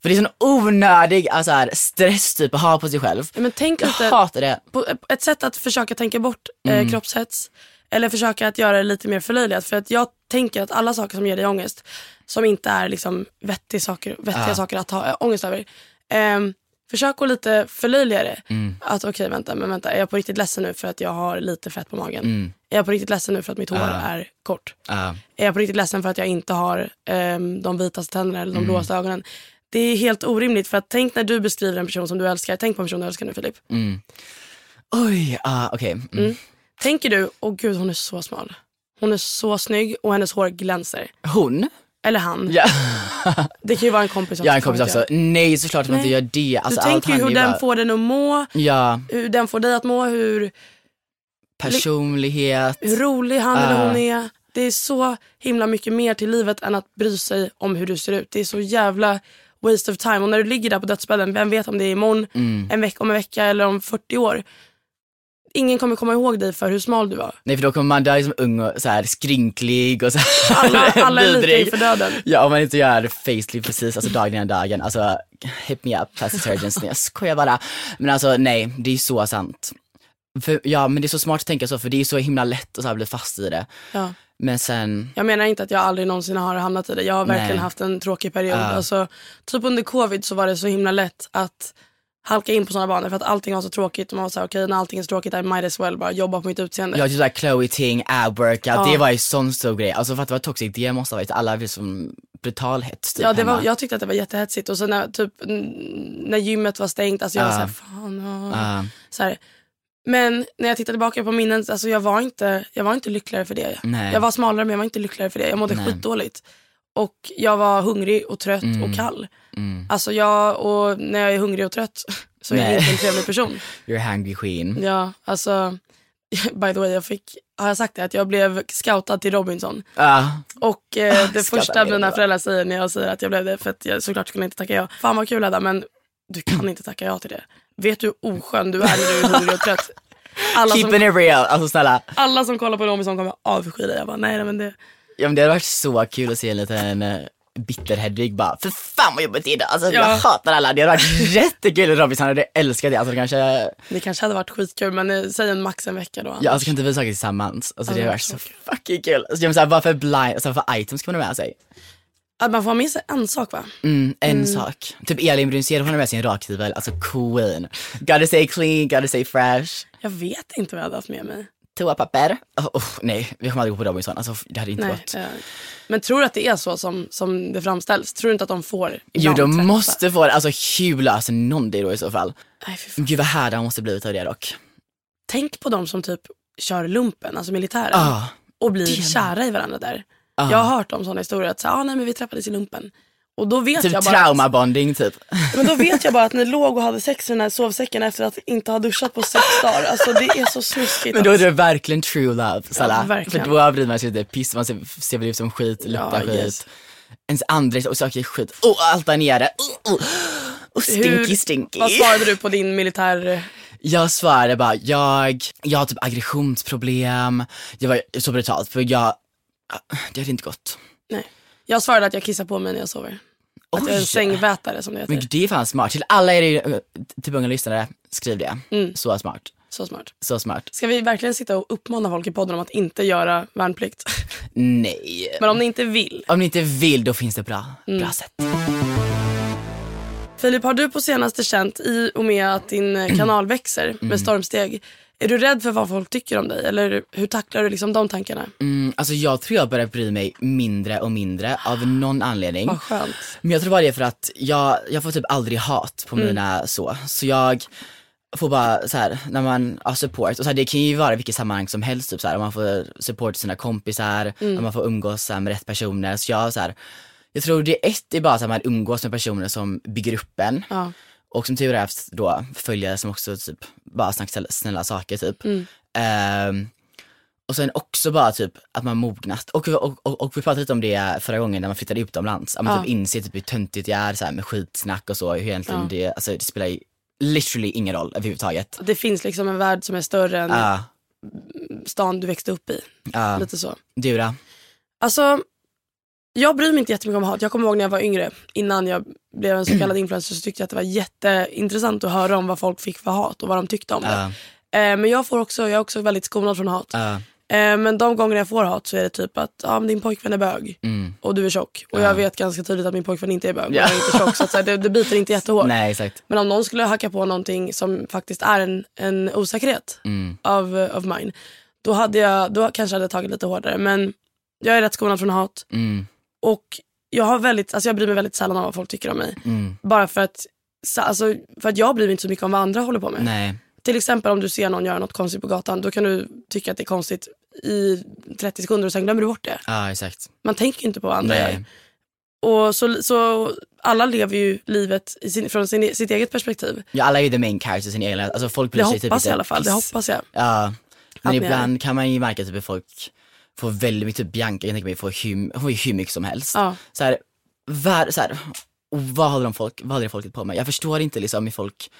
B: För det är sån onödig alltså här, stress typ att ha på sig själv.
A: Ja, men tänk
B: Jag
A: lite
B: hatar det.
A: på ett sätt att försöka tänka bort
B: Mm.
A: eh, kroppshets eller försöka att göra det lite mer förlöjligat. För att jag tänker att alla saker som ger dig ångest, som inte är liksom vettiga saker, vettiga saker att ha äh, ångest över, ehm, försök att lite förlöjliga det.
B: Mm.
A: Att okej vänta, men vänta, är jag på riktigt ledsen nu för att jag har lite fett på magen?
B: Mm.
A: Är jag på riktigt ledsen nu för att mitt hår är kort?
B: Ja.
A: Är jag på riktigt ledsen för att jag inte har ehm, de vitaste tänderna eller de
B: Mm.
A: blåaste ögonen? Det är helt orimligt för att tänk när du beskriver en person som du älskar, tänk på en person du älskar nu Filip.
B: Oj, ah, okej. Mm.
A: Tänker du, åh gud hon är så smal. Hon är så snygg och hennes hår glänser.
B: Hon?
A: Eller han.
B: Ja. <laughs>
A: Det kan ju vara en kompis också.
B: Har en kompis också. Nej såklart att man inte gör det. Alltså,
A: du tänker ju hur den
B: bara-
A: får den att må,
B: Ja,
A: hur den får dig att må, hur,
B: personlighet.
A: hur rolig han eller
B: Ah.
A: hon är. Det är så himla mycket mer till livet än att bry sig om hur du ser ut. Det är så jävla waste of time. Och när du ligger där på dödsbädden, vem vet om det är imorgon,
B: Mm.
A: en vecka, om en vecka eller om 40 år. Ingen kommer komma ihåg dig för hur smal du var.
B: Nej för då kommer man dö som ung och så här skrynklig och så här
A: Alla, alla är lika inför döden.
B: Ja om man inte gör facelift precis, alltså dagen innan dagen. Alltså hit me up plastic surgeons. Nej jag skojar bara. Men alltså nej, det är så sant. För, ja men det är så smart att tänka så för det är så himla lätt att så bli fast i det.
A: Ja.
B: Men sen,
A: Jag menar inte att jag aldrig någonsin har hamnat i det. Jag har verkligen
B: Nej.
A: haft en tråkig period.
B: Ja.
A: Alltså, typ under covid så var det så himla lätt att halka in på sådana banor för att allting var så tråkigt. Och man var såhär, okej när allting är så tråkigt I might as well bara jobba på mitt utseende.
B: jag typ såhär Chloe Ting, ab workout,
A: Ja.
B: det var ju sån stor grej. Alltså för att det var toxic, det måste ha varit, alla blev som brutal hets typ
A: Ja, det var, jag tyckte att det var jättehetsigt och sen när, typ, när gymmet var stängt, alltså jag var
B: Ja.
A: såhär, fan. åh.
B: Ja.
A: Så här. Men när jag tittar tillbaka på minnen, alltså jag var inte, jag var inte lyckligare för det.
B: Nej.
A: Jag var smalare men jag var inte lyckligare för det. Jag mådde
B: Nej.
A: skitdåligt. Och jag var hungrig och trött och kall. Alltså jag, och när jag är hungrig och trött <laughs> så är jag
B: Nej.
A: inte en trevlig person. <laughs>
B: You're a hungry queen.
A: Ja, alltså, <laughs> by the way, jag fick, har jag sagt det? Att jag blev scoutad till Robinson.
B: Ja.
A: Och eh, det första mina föräldrar säger när jag säger att jag blev det, för att jag såklart skulle inte tacka ja. Fan vad kul Hedda, men du kan inte tacka ja till det. Vet du hur oskön du är när du är hungrig och trött? Alla som,
B: Keeping it real, alltså snälla.
A: alla som kollar på Robinson kommer avsky dig. Jag bara, nej, nej men det,
B: Ja men det hade varit så kul att se en liten uh, bitter Hedvig bara, för fan vad jobbigt det är. Alltså
A: Ja.
B: jag hatar alla, det hade varit <laughs> jättekul. Robinson hade älskat det, alltså det kanske,
A: det kanske hade varit skitkul, men eh, säg en max en vecka då.
B: ja alltså kan inte vi saker tillsammans? Alltså det
A: Ja,
B: hade varit så fucking kul. Alltså, jag menar, vad för blind, alltså, för items kan man ha med sig?
A: Att man får ha med sig en sak va?
B: Mm, en sak. Typ Elin Brunzell, hon har med sig en rakhyvel, alltså queen. Gotta say clean, gotta say fresh.
A: Jag vet inte vad jag hade haft med mig.
B: Toapapper. Oh, oh, nej, vi kommer aldrig gå på Robinson, alltså det hade inte
A: Nej,
B: gått.
A: eh, men tror du att det är så som, som det framställs? Tror du inte att de får
B: Jo de
A: träffa?
B: måste få det, alltså hur löser någon det då i så fall?
A: Nej.
B: Gud vad härda han måste blivit av det dock.
A: Tänk på de som typ kör lumpen, alltså militären.
B: Ah,
A: och blir kära i varandra där.
B: Ah.
A: Jag har hört om sådana historier att så, ah, nej, men vi träffades i lumpen. Och då vet,
B: typ
A: jag bara att,
B: traumabonding typ.
A: men då <laughs> vet jag bara att ni låg och hade sex i den här sovsäcken efter att inte ha duschat på sex dagar. Alltså det är så snuskigt.
B: Men då är
A: att-
B: det verkligen true love, Salla.
A: verkligen.
B: För då bryr man sig inte piss, man ser, ser väl ut som skit, luktar
A: Ja,
B: skit.
A: yes.
B: Ens andra och saker är skit. Oh, allt där nere. Oh, oh. Och stinky stinky.
A: Vad svarade du på din militär...
B: Jag svarade bara, jag, jag har typ aggressionsproblem. Jag var så brutalt för jag, det hade inte gått.
A: Nej. Jag svarade att jag kissar på mig när jag sover. Att jag är en sängvätare som det heter.
B: Men det är fan smart. Till alla er typ unga lyssnare, skriv det.
A: Mm.
B: Så smart.
A: Så smart.
B: Så smart.
A: Ska vi verkligen sitta och uppmana folk i podden om att inte göra värnplikt?
B: Nej.
A: Men om ni inte vill.
B: Om ni inte vill, då finns det bra,
A: Mm.
B: bra sätt.
A: Filip, har du på senaste känt i och med att din eh, kanal växer
B: Mm.
A: med stormsteg, är du rädd för vad folk tycker om dig? Eller hur tacklar du liksom de tankarna?
B: Mm, alltså jag tror jag börjar bry mig mindre och mindre av någon anledning.
A: Vad skönt.
B: Men jag tror bara det är för att jag, jag får typ aldrig hat på mina så. Så jag får bara så här, när man har support, och så här, det kan ju vara vilket sammanhang som helst, typ så här, om man får support sina kompisar, om man får umgås här, med rätt personer. Så jag så här, jag tror det är ett, är bara här, man umgås med personer som bygger upp en.
A: Ja.
B: Och som tur är haft då följare som också typ bara snackar snälla, saker typ.
A: Mm.
B: Ehm, och sen också bara typ att man mognat. Och, och, och, och vi pratade lite om det förra gången när man flyttade utomlands. Att man
A: Ja.
B: typ inser typ hur töntigt jag är så här, med skitsnack och så. Hur egentligen
A: Ja.
B: det, alltså, det spelar literally ingen roll överhuvudtaget.
A: Det finns liksom en värld som är större än
B: Ja,
A: stan du växte upp i.
B: ja.
A: Lite så.
B: Du då?
A: Alltså, jag bryr mig inte jättemycket om hat. Jag kommer ihåg när jag var yngre, innan jag blev en så kallad influencer, så tyckte jag att det var jätteintressant att höra om vad folk fick för hat och vad de tyckte om det. Eh, men jag, får också, jag är också väldigt skonad från hat. Eh, men de gånger jag får hat så är det typ att men din pojkvän är bög
B: mm.
A: och du är tjock. Och
B: Ja.
A: jag vet ganska tydligt att min pojkvän inte är bög och
B: Ja.
A: jag är inte tjock. Så, att, så här, det, det biter inte jättehårt.
B: Nej exakt.
A: Men om någon skulle hacka på någonting som faktiskt är en, en osäkerhet
B: Mm.
A: av, of mine. Då, hade jag, då kanske jag hade tagit lite hårdare. Men jag är rätt skonad från hat.
B: Mm.
A: Och jag, har väldigt, alltså jag bryr mig väldigt sällan om vad folk tycker om mig.
B: Mm.
A: Bara för att, så- alltså, för att jag bryr mig inte så mycket om vad andra håller på med.
B: Nej.
A: Till exempel om du ser någon göra något konstigt på gatan. Då kan du tycka att det är konstigt i 30 sekunder och sen glömmer du bort det.
B: Ja exakt.
A: Man tänker inte på vad andra
B: Nej.
A: gör. Och så, så alla lever ju livet sin, från sin, sitt eget perspektiv.
B: Ja alla är ju the main characters i sin egen, alltså folk bryr
A: Det
B: typ
A: hoppas
B: inte
A: jag i alla fall. Det hoppas jag.
B: Ja, men ibland kan man ju märka typ att folk får väldigt mycket, typ Bianca jag tänker mig får hur, hon får hur mycket som helst.
A: Ja.
B: Så här, var, så här, vad håller de folk, vad håller det folket på med? Jag förstår inte liksom hur folk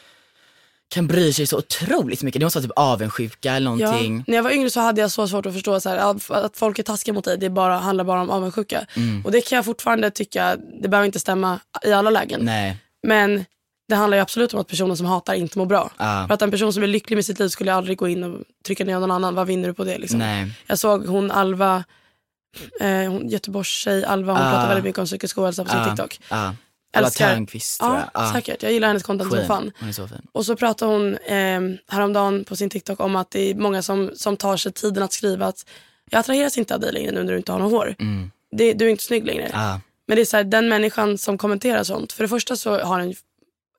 B: kan bry sig så otroligt mycket. Det måste vara typ avundsjuka eller
A: Ja.
B: någonting.
A: När jag var yngre så hade jag så svårt att förstå så här, att- folk är taskiga mot dig. Det bara, handlar bara om avundsjuka.
B: Mm.
A: Och det kan jag fortfarande tycka, det behöver inte stämma i alla lägen.
B: Nej,
A: Men det handlar ju absolut om att personen som hatar inte mår bra.
B: Ja.
A: För att en person som är lycklig med sitt liv skulle aldrig gå in och trycka ner någon annan. Vad vinner du på det? Liksom?
B: nej.
A: Jag såg hon Alva, eh, hon, Göteborgs tjej Alva, hon
B: Ah.
A: pratar väldigt mycket om psykisk ohälsa på sin
B: Ja,
A: TikTok.
B: Eller
A: Älskar.
B: Törnqvist tror jag. Ja.
A: säkert. Jag gillar hennes content som fan.
B: Hon är så fin.
A: Och så pratade hon eh, häromdagen på sin TikTok om att det är många som, som tar sig tiden att skriva att jag attraheras inte av dig längre nu när du inte har något hår.
B: Mm.
A: Det, du är inte snygg längre.
B: Ja.
A: Men det är så här, den människan som kommenterar sånt, för det första så har den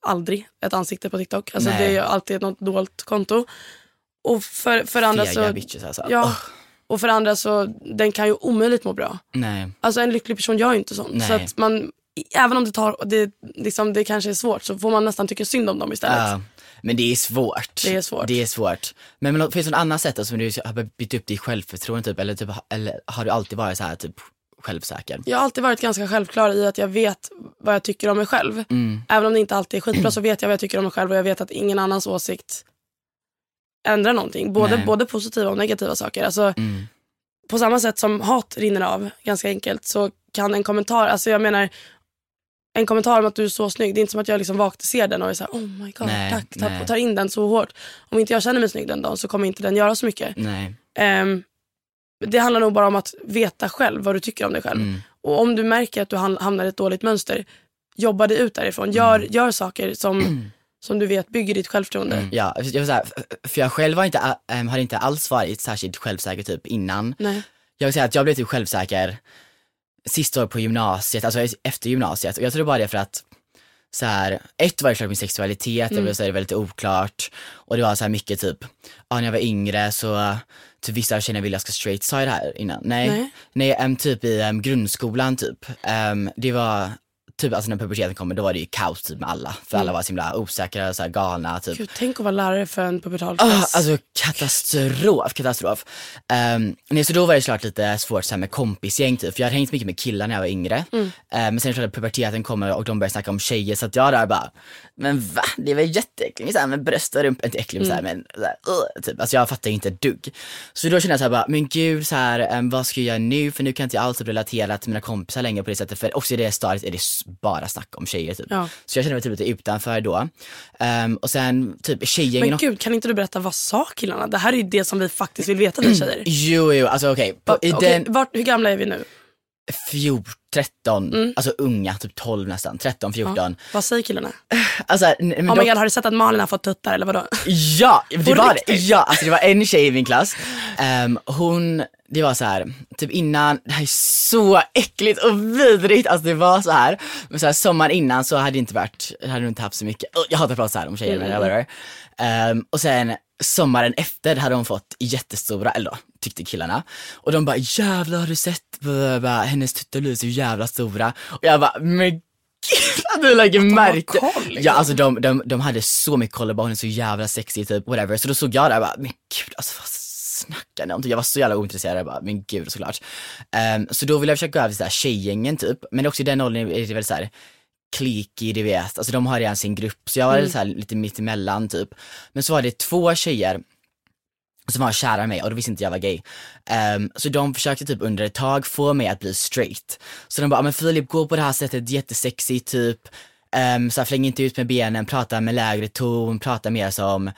A: aldrig ett ansikte på TikTok. Alltså
B: Nej.
A: det är alltid något dolt konto. Och för, för andra
B: Fega
A: så,
B: bitches alltså.
A: ja, och för andra så, den kan ju omöjligt må bra.
B: Nej.
A: Alltså en lycklig person gör ju inte sånt.
B: Nej.
A: Så att man, även om det tar, det, liksom, det kanske är svårt så får man nästan tycka synd om dem istället.
B: Ja, men det är svårt.
A: Det är svårt.
B: Det är svårt. Men, men finns det något annat sätt som du har byggt upp ditt självförtroende typ, eller, typ, eller har du alltid varit så här typ självsäker?
A: Jag har alltid varit ganska självklar i att jag vet vad jag tycker om mig själv.
B: Mm.
A: Även om det inte alltid är skitbra så vet jag vad jag tycker om mig själv och jag vet att ingen annans åsikt ändrar någonting. Både,
B: Nej.
A: både positiva och negativa saker. Alltså,
B: Mm.
A: På samma sätt som hat rinner av, ganska enkelt, så kan en kommentar, alltså jag menar en kommentar om att du är så snygg, det är inte som att jag liksom vaknar ser den och är såhär oh my god,
B: Nej,
A: tack, tar, tar in den så hårt. Om inte jag känner mig snygg den dagen så kommer inte den göra så mycket.
B: Nej.
A: Det handlar nog bara om att veta själv vad du tycker om dig själv.
B: Mm.
A: Och om du märker att du ham- hamnar i ett dåligt mönster, jobba dig ut därifrån. Gör,
B: Mm.
A: gör saker som, <clears throat> som du vet bygger ditt självförtroende.
B: Ja, jag vill säga, för jag själv har inte, ä- äm, har inte alls varit särskilt självsäker typ innan.
A: Nej.
B: Jag vill säga att jag blev typ självsäker sista året på gymnasiet, alltså efter gymnasiet. Och jag tror bara det för att så här, ett var det klart min sexualitet,
A: Mm.
B: det var så här, väldigt oklart. Och det var så här mycket typ, ja, när jag var yngre så typ vissa tjejerna ville jag ska straight, det här innan? Nej.
A: Nej.
B: Nej, em, typ i em, grundskolan typ. Em, det var typ alltså när puberteten kommer då var det ju kaos typ med alla. För alla var så himla osäkra, så här, galna typ.
A: Mm. Gud, tänk att vara lärare för en pubertal
B: Ah,
A: klass.
B: alltså katastrof, katastrof. Um, nej, så då var det såklart lite svårt så här med kompisgäng typ, för jag hade hängt mycket med killar när jag var yngre.
A: Mm.
B: Eh, men sen klart puberteten kommer och de börjar snacka om tjejer så att jag där bara, men va? Det väl jätteäckligt så här med bröst och rumpa, inte äckligt men så här, men så här, uh, typ. Alltså jag fattar inte ett dugg. Så då kände jag så här bara, men gud så här, em, vad ska jag göra nu? För nu kan inte jag alls typ relatera till mina kompisar längre på det sättet, för också i det stadiet är det bara snack om tjejer typ.
A: Ja.
B: Så jag kände mig typ lite utanför då. Ehm, och sen typ tjejgängen
A: Men gud, kan inte du berätta vad sa killarna? Det här är ju det som vi faktiskt vill veta vi tjejer.
B: Jo, jo, alltså okej. På- I
A: Okej,
B: den
A: vart, hur gamla är vi nu?
B: 14, 13, alltså unga, typ 12 nästan, 13, 14.
A: Vad säger killarna? <laughs>
B: Alltså, men
A: Oh my god, har du sett att Malin har fått tuttar eller vadå?
B: Ja, det
A: På
B: var
A: riktigt?
B: Ja, alltså det var en tjej i min klass. Ehm, hon, det var så här, typ innan, det här är så äckligt och vidrigt, alltså det var så här. Men så här, sommaren innan så hade det inte varit, hade inte haft så mycket, oh, jag hatar att prata så här om tjejer men whatever. Ehm, och sen sommaren efter hade hon fått jättestora, eller då, tyckte killarna. Och de bara jävlar har du sett, blah. hennes tuttar blir så jävla stora. Och jag bara, men Att du lägger märke.
A: koll, liksom.
B: Ja alltså de, de, de hade så mycket koll, bara hon är så jävla sexig typ, whatever. Så då såg jag där och bara, men gud alltså vad snackar ni om? Jag var så jävla ointresserad, jag bara, men gud såklart. Ehm, så då ville jag försöka gå över till så här tjejgängen typ, men också i den åldern är det väl så här cliquey, du vet, alltså de har redan sin grupp, så jag var så här, lite mittemellan typ. Men så var det två tjejer som var kära i mig och då visste inte jag var gay. Um, så de försökte typ under ett tag få mig att bli straight. Så de bara, ah, men Filip gå på det här sättet, jättesexigt typ. Um, så här, fläng inte ut med benen, prata med lägre ton, prata mer som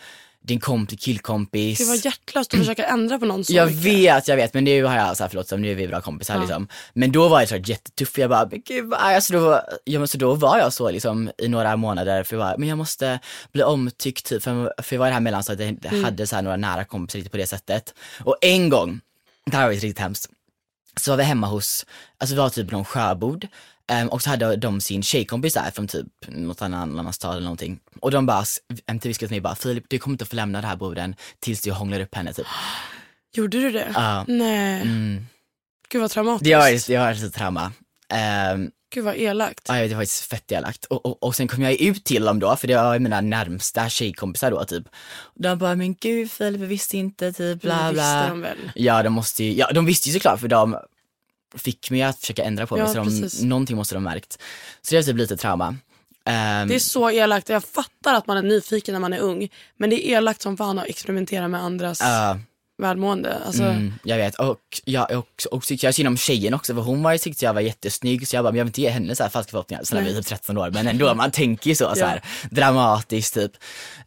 B: din kompis, killkompis.
A: Det var hjärtlöst att försöka ändra på någon så
B: Jag
A: mycket.
B: vet, jag vet, men nu har jag så här, förlåt, så nu är vi bra kompisar liksom. Men då var jag så här jättetuff, jag bara, men gud, vad är jag? Så då, ja, men så då var jag så liksom i några månader, för jag bara, men jag måste bli omtyckt typ, för, för jag var i det här mellanstadiet, jag
A: Mm.
B: hade så här några nära kompisar lite på det sättet. Och en gång, det här var ju riktigt hemskt, så var vi hemma hos, alltså vi var typ någon sjöbord ehm, och så hade de sin tjejkompis där från typ något annan, annan stad eller någonting. Och de bara, MTV skrev till mig bara, Filip du kommer inte få lämna det här borden tills du hånglar upp henne typ. <gasps>
A: Gjorde du det?
B: Ja.
A: Nej.
B: Mm.
A: Gud vad traumatiskt.
B: Det var, det var ett trauma. Um,
A: Gud vad elakt.
B: ja, det var faktiskt fett elakt. Och, och, och sen kom jag ut till dem då, för det var mina närmsta tjejkompisar då typ. De bara, men gud Filip, jag visste inte, typ bla
A: Det
B: bla.
A: visste de väl.
B: Ja, de måste ju, ja de visste ju såklart för de fick mig att försöka ändra på mig,
A: Ja,
B: så de, någonting måste de ha märkt. Så det har typ lite trauma. Ehm,
A: Det är så elakt. Jag fattar att man är nyfiken när man är ung. Men det är elakt som fan att experimentera med andras
B: ja,
A: välmående. Alltså,
B: mm, jag vet. Och jag, och, och tyckte jag synd om tjejen också, för hon var tyckte jag var jättesnygg, så jag bara, men jag vill inte ge henne så här falska förhoppningar. Sen är vi
A: Nej.
B: typ 13 år, men ändå, man tänker ju så, så här dramatiskt typ.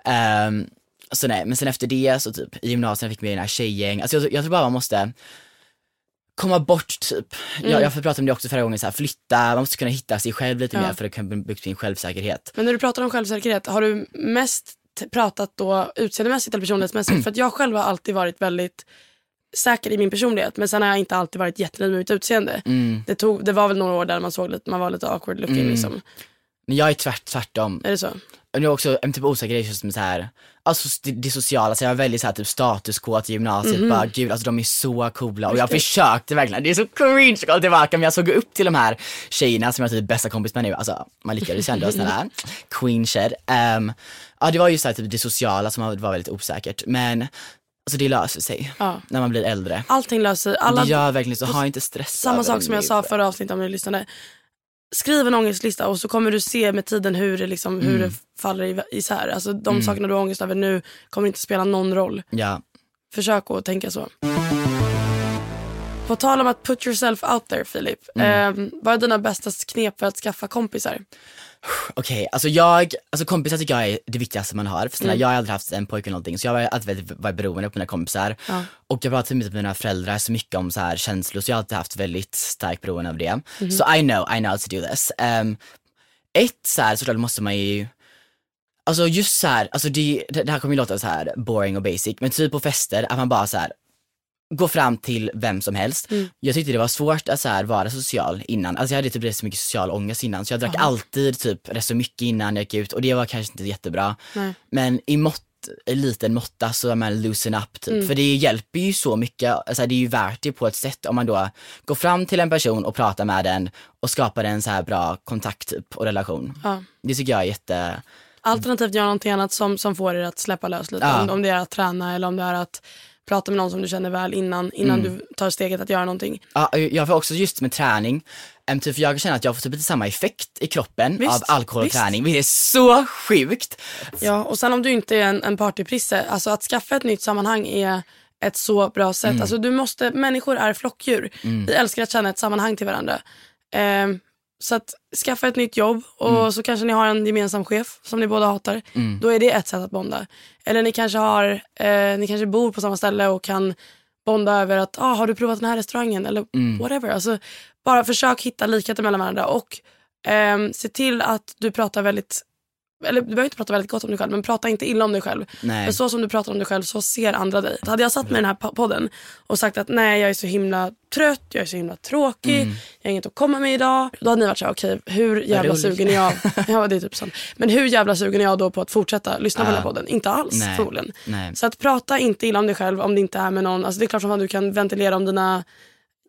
B: Ehm, så nej, men sen efter det så typ i gymnasiet fick jag med den här tjejgäng, alltså jag, jag tror bara man måste komma bort typ.
A: Mm.
B: Jag, jag pratade om det också förra gången, så här, flytta, man måste kunna hitta sig själv lite
A: Ja.
B: mer för att kunna bygga sin självsäkerhet.
A: Men när du pratar om självsäkerhet, har du mest pratat då utseendemässigt eller personlighetsmässigt? <clears throat> För att jag själv har alltid varit väldigt säker i min personlighet men sen har jag inte alltid varit jättenöjd med mitt utseende.
B: Mm.
A: Det, tog, det var väl några år där man såg lite, man var lite awkward looking
B: Mm.
A: liksom.
B: Men jag är tvärt, tvärtom.
A: Är det så?
B: Det är också en typ osäkerhet just med så här, alltså det, det sociala, så jag var väldigt så här typ statuskåt i gymnasiet,
A: Mhm.
B: bara gud alltså de är så coola och jag försökte verkligen, det är så cringe att kolla tillbaka men jag såg upp till de här tjejerna som jag är typ bästa kompis med nu, alltså man lyckades ändå <laughs> snälla, queen shed. Um, ja det var ju så här, typ det sociala som var väldigt osäkert men alltså det löser sig
A: Ja.
B: när man blir äldre.
A: Allting löser sig. Alla,
B: det gör verkligen så, ha inte stress
A: Samma sak som jag sa förra avsnittet om ni lyssnade. Skriv en ångestlista och så kommer du se med tiden hur det, liksom, hur
B: Mm.
A: det faller isär. Alltså, de sakerna du har ångest över nu kommer inte spela någon roll.
B: Ja,
A: Försök att tänka så. På tal om att put yourself out there Filip.
B: Mm.
A: Eh, vad är dina bästa knep för att skaffa kompisar?
B: Okej, alltså jag, alltså kompisar tycker jag är det viktigaste man har. För
A: Mm.
B: jag har aldrig haft en pojke eller någonting så jag har alltid varit beroende på mina kompisar.
A: Ja.
B: Och jag pratar med mina föräldrar så mycket om så här känslor så jag har alltid haft väldigt starkt beroende av det.
A: Mhm.
B: Så I know, I know how to do this. Um, ett så här såklart måste man ju Alltså just så här, alltså det det här kommer ju låta så här boring och basic, men typ på fester att man bara så här gå fram till vem som helst.
A: Mm.
B: Jag tyckte det var svårt att så här vara social innan. Alltså jag hade typ rätt så mycket social ångest innan så jag drack alltid typ rätt så mycket innan jag gick ut och det var kanske inte jättebra.
A: Nej.
B: Men i mått, i liten måtta så är man loosen up typ.
A: Mm.
B: För det hjälper ju så mycket, alltså det är ju värt det på ett sätt om man då går fram till en person och pratar med den och skapar en så här bra kontakt typ och relation.
A: Ja.
B: Det tycker jag är jätte,
A: Alternativt gör någonting annat som, som får er att släppa lös lite.
B: Ja.
A: Om, om det är att träna eller om det är att prata med någon som du känner väl innan, innan
B: Mm.
A: du tar steget att göra någonting.
B: Ja, jag får också just med träning, typ, för jag känner att jag får typ lite samma effekt i kroppen
A: Visst,
B: av alkohol och
A: visst.
B: träning, vilket är så sjukt.
A: Ja, och sen om du inte är en, en partyprisse, alltså att skaffa ett nytt sammanhang är ett så bra sätt.
B: Mm.
A: Alltså du måste, människor är flockdjur. Vi älskar att känna ett sammanhang till varandra. Ehm, så att skaffa ett nytt jobb och
B: Mm.
A: så kanske ni har en gemensam chef som ni båda hatar. Då är det ett sätt att bonda. Eller ni kanske, har, eh, ni kanske bor på samma ställe och kan bonda över att ah, har du provat den här restaurangen eller
B: Mm.
A: whatever. Alltså, bara försök hitta likheter mellan varandra och ehm, se till att du pratar väldigt eller du behöver inte prata väldigt gott om dig själv men prata inte illa om dig själv.
B: Nej.
A: För så som du pratar om dig själv så ser andra dig. Hade jag satt mig i den här po- podden och sagt att nej jag är så himla trött, jag är så himla tråkig,
B: Mm.
A: jag har inget att komma med idag. Då hade ni varit såhär, okej hur jävla
B: roligt.
A: sugen är jag? <laughs> ja det är typ sånt. Men hur jävla sugen är jag då på att fortsätta lyssna på
B: Ja.
A: den här podden? Inte alls
B: Nej.
A: förmodligen.
B: Nej.
A: Så att prata inte illa om dig själv om det inte är med någon, alltså det är klart som att du kan ventilera om dina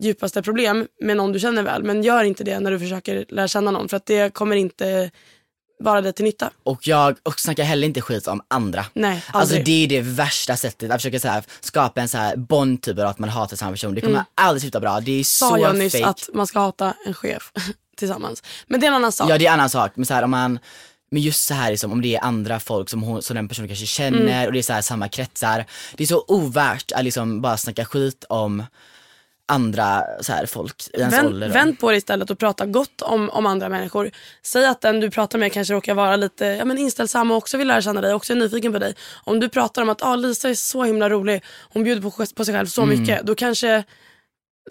A: djupaste problem med någon du känner väl. Men gör inte det när du försöker lära känna någon för att det kommer inte vara dig till nytta.
B: Och jag och snackar heller inte skit om andra.
A: Nej,
B: Alltså det är det värsta sättet, att försöka så här, skapa en så här bond typ att man hatar samma person. Det kommer aldrig sluta bra, det är
A: Mm. Sa
B: så
A: jag nyss
B: fake.
A: att man ska hata en chef <laughs> tillsammans. Men det är en annan sak.
B: Ja det är en annan sak, men så här, om man men just så här liksom, om det är andra folk som, hon, som den personen kanske känner
A: Mm.
B: och det är så här samma kretsar. Det är så ovärt att liksom bara snacka skit om andra så här, folk i ens
A: Vänd,
B: ålder.
A: vänd på det istället och prata gott om, om andra människor. Säg att den du pratar med kanske råkar vara lite ja, men inställsam och också vill lära känna dig, också är nyfiken på dig. Om du pratar om att ah, Lisa är så himla rolig, hon bjuder på, på sig själv så
B: Mm.
A: mycket, då kanske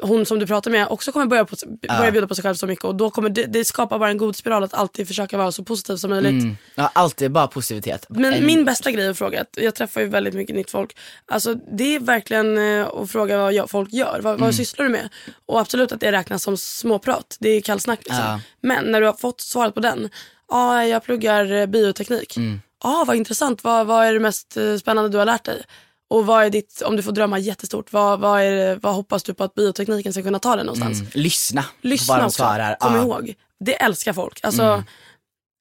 A: hon som du pratar med också kommer börja, på, börja bjuda på sig själv så mycket och då kommer det, det skapar bara en god spiral att alltid försöka vara så positiv som möjligt.
B: Mm. Ja, alltid bara positivitet.
A: Men
B: En-
A: min bästa grej att fråga, jag träffar ju väldigt mycket nytt folk. Alltså det är verkligen eh, att fråga vad jag, folk gör. Vad,
B: Mm.
A: vad sysslar du med? Och absolut att det räknas som småprat. Det är kallsnack liksom.
B: Ja.
A: Men när du har fått svaret på den. Ja, jag pluggar eh, bioteknik. Ja,
B: Mm.
A: vad intressant. Vad, vad är det mest eh, spännande du har lärt dig? Och vad är ditt, om du får drömma jättestort, vad, vad, det, vad hoppas du på att biotekniken ska kunna ta dig någonstans?
B: Mm. Lyssna,
A: Lyssna
B: vad
A: också.
B: svarar.
A: Kom
B: Ja.
A: ihåg. Det älskar folk. Alltså,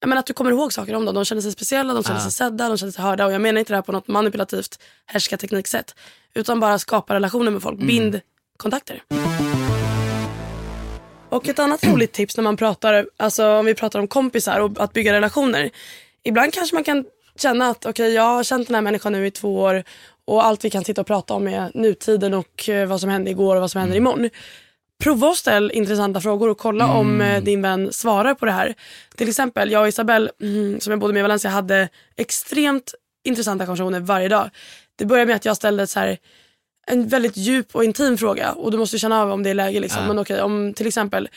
A: jag menar att du kommer ihåg saker om dem. De känner sig speciella, de känner sig sedda, de känner sig hörda. Och jag menar inte det här på något manipulativt härskartekniksätt. Utan bara skapa relationer med folk. Bind kontakter. Och ett annat roligt tips när man pratar, alltså om vi pratar om kompisar och att bygga relationer. Ibland kanske man kan känna att okej jag har känt den här människan nu i två år och allt vi kan sitta och prata om är nutiden och eh, vad som hände igår och vad som händer imorgon. Prova att ställa intressanta frågor och kolla om eh, din vän svarar på det här. Till exempel, jag och Isabelle, mm, som jag bodde med i Valencia, hade extremt intressanta konversationer varje dag. Det började med att jag ställde så här, en väldigt djup och intim fråga och du måste känna av om det är läge. Liksom. Men okej, om till exempel,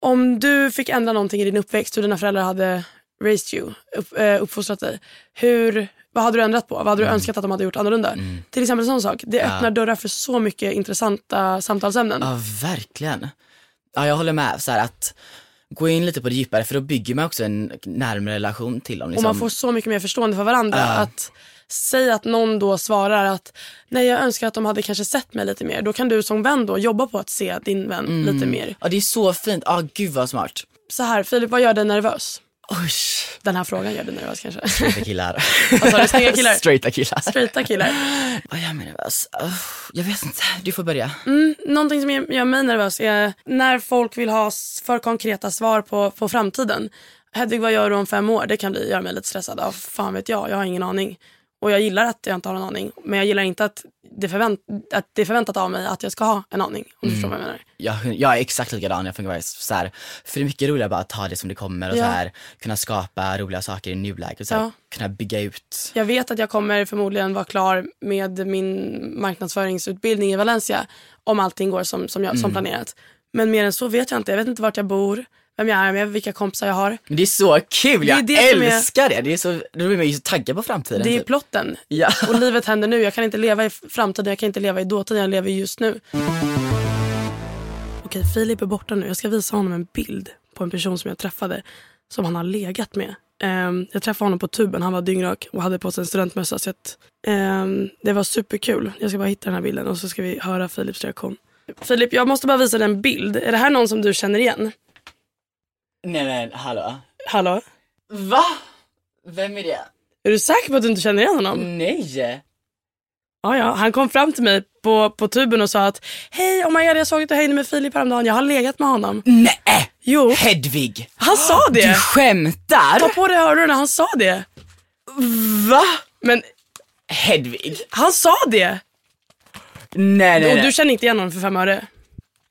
A: om du fick ändra någonting i din uppväxt, hur dina föräldrar hade raised you, upp, eh, uppfostrat dig. Hur, vad hade du ändrat på? Vad hade du önskat att de hade gjort annorlunda? Till exempel en sån sak. Det öppnar dörrar för så mycket intressanta samtalsämnen.
B: Ja, verkligen. Ja, jag håller med. Så att gå in lite på det djupare för då bygger man också en närmare relation till dem.
A: Och
B: Liksom.
A: man får så mycket mer förstående för varandra.
B: Ja.
A: Att Säg att någon då svarar att nej jag önskar att de hade kanske sett mig lite mer. Då kan du som vän då jobba på att se din vän
B: Mm.
A: lite mer.
B: Ja, det är så fint. Ja, gud vad smart.
A: Så här, Filip vad gör dig nervös?
B: Usch.
A: Den här frågan gör dig nervös kanske.
B: Straighta killar. <laughs>
A: Vad sa du, snygga killar?
B: Straighta killar.
A: Straighta killar.
B: Vad gör mig nervös? Jag vet inte. Du får börja.
A: Någonting som gör mig nervös är när folk vill ha för konkreta svar på, på framtiden. Hedvig vad gör du om fem år? Det kan bli, göra mig lite stressad. Ja, fan vet jag, jag har ingen aning. Och jag gillar att jag inte har en aning. Men jag gillar inte att det, förvänt, att det är förväntat av mig att jag ska ha en aning. Om du förstår vad jag menar.
B: Jag, jag är exakt likadan, jag funkar så här, för det är mycket roligare bara att ta det som det kommer och
A: Ja.
B: så här, kunna skapa roliga saker i nuläget
A: Ja.
B: kunna bygga ut.
A: Jag vet att jag kommer förmodligen vara klar med min marknadsföringsutbildning i Valencia om allting går som, som, jag, som planerat. Men mer än så vet jag inte. Jag vet inte vart jag bor, vem jag är med, vilka kompisar jag har.
B: Men det är så kul,
A: Det är
B: jag
A: det är-
B: älskar det. det är så, då blir man ju så taggad på framtiden.
A: Det är
B: typ.
A: plotten.
B: Ja.
A: Och <laughs> livet händer nu. Jag kan inte leva i framtiden, jag kan inte leva i dåtiden, jag lever just nu. Okej, Filip är borta nu. Jag ska visa honom en bild på en person som jag träffade som han har legat med. Ehm, jag träffade honom på tuben, han var dyngrak och hade på sig en studentmössa. Så att, ehm, det var superkul. Jag ska bara hitta den här bilden och så ska vi höra Filips reaktion. Filip, jag måste bara visa dig en bild. Är det här någon som du känner igen?
B: Nej men hallå.
A: Hallå?
B: Va? Vem är det?
A: Är du säker på att du inte känner igen honom?
B: Nej.
A: Ja, ja. Han kom fram till mig på, på tuben och sa att Hej, oh my god, jag såg att du hängde med Filip häromdagen. Jag har legat med honom.
B: Nej!
A: Jo,
B: Hedvig!
A: han sa
B: Du
A: det.
B: skämtar?
A: Ta på dig hörlurarna, han sa det.
B: Va?
A: Men
B: Hedvig?
A: han sa det.
B: Nej nej
A: Och
B: nej.
A: du känner inte igen honom för fem öre.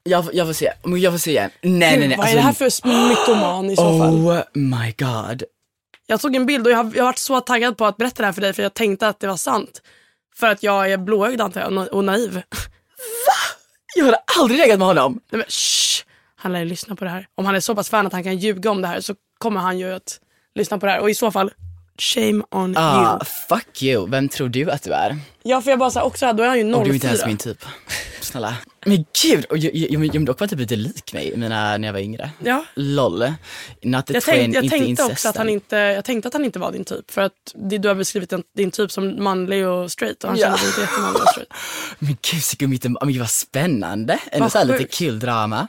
B: Jag, jag får se, Men jag får se igen. Nej nej nej.
A: Vad är det här för mytoman i så fall?
B: Oh my god.
A: Jag tog en bild och jag har, jag har varit så taggad på att berätta det här för dig för jag tänkte att det var sant. För att jag är blåögd antar jag och- och naiv.
B: Jag hade aldrig legat med honom.
A: Nej men shh. Han lär ju lyssna på det här. Om han är så pass fan att han kan ljuga om det här så kommer han ju att lyssna på det här. Och i så fall, shame on
B: Ah,
A: you.
B: fuck you. Vem tror du att du är?
A: Ja för jag bara sa också då är han ju
B: Och du är
A: 04.
B: inte ens min typ. snälla. Men gud, och jag, jag, jag, dock var typ lite lik mig mina, när jag var yngre.
A: Ja.
B: LOL. Not the
A: Jag,
B: twin,
A: tänk, jag
B: inte
A: tänkte också att han inte, jag tänkte att han inte var din typ. För att det, du har beskrivit din, din typ som manlig och straight och han
B: Ja.
A: kändes inte jättemanlig och straight. <laughs>
B: Men gud, så mitt, men vad spännande. Ändå
A: Vad
B: så här lite kul drama.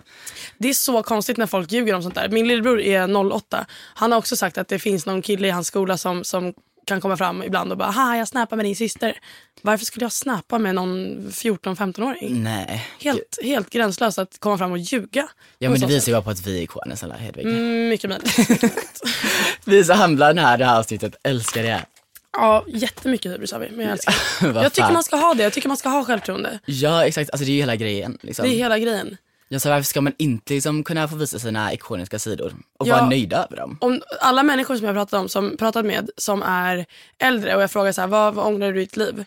A: Det är så konstigt när folk ljuger om sånt där. Min lillebror är 08. Han har också sagt att det finns någon kille i hans skola som, som kan komma fram ibland och bara “Haha, jag snappar med din syster”. Varför skulle jag snappa med någon 14-15-åring?
B: Nej.
A: Helt, helt gränslöst att komma fram och ljuga.
B: Ja men det visar ju bara på att vi är ikoner snälla Hedvig.
A: Mm, mycket möjligt. <laughs>
B: Vi som handlar den här, det här avsnittet, älskar det.
A: Ja, jättemycket hybris har vi, men jag älskar det. <laughs> Jag tycker man ska ha det. Jag tycker man ska ha självförtroende.
B: Ja exakt, alltså det är ju hela grejen. Liksom.
A: Det är hela grejen.
B: Ja, så varför ska man inte liksom kunna få visa sina ikoniska sidor och
A: Ja.
B: vara nöjda över dem?
A: Om alla människor som jag pratat om, som pratat med, som är äldre och jag frågar så här, vad, vad ångrar du i ditt liv?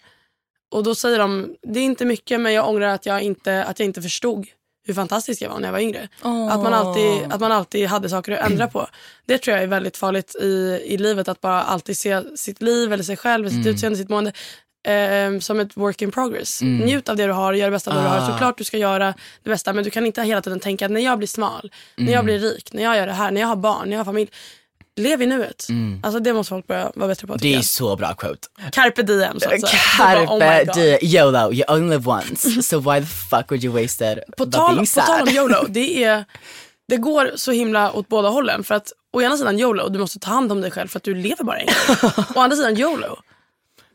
A: Och då säger de, det är inte mycket men jag ångrar att jag inte, att jag inte förstod hur fantastisk jag var när jag var yngre. Att, man alltid, att man alltid hade saker att ändra på. Det tror jag är väldigt farligt i, i livet, att bara alltid se sitt liv eller sig själv, sitt utseende, sitt mående eh, som ett work in progress. Njut av det du har, gör det bästa av det du har. Såklart du ska göra det bästa men du kan inte hela tiden tänka att när jag blir smal, när jag blir rik, när jag gör det här, när jag har barn, när jag har familj. Lev i nuet. Alltså det måste folk börja vara bättre på.
B: Det är
A: jag.
B: så bra quote.
A: Carpe diem så att säga. Oh
B: Carpe
A: God.
B: di YOLO, you only live once. so why the fuck would you waste it?
A: På tal, på tal om YOLO, <laughs> det, är, det går så himla åt båda hållen. För att å ena sidan YOLO, du måste ta hand om dig själv för att du lever bara en gång. å andra sidan YOLO,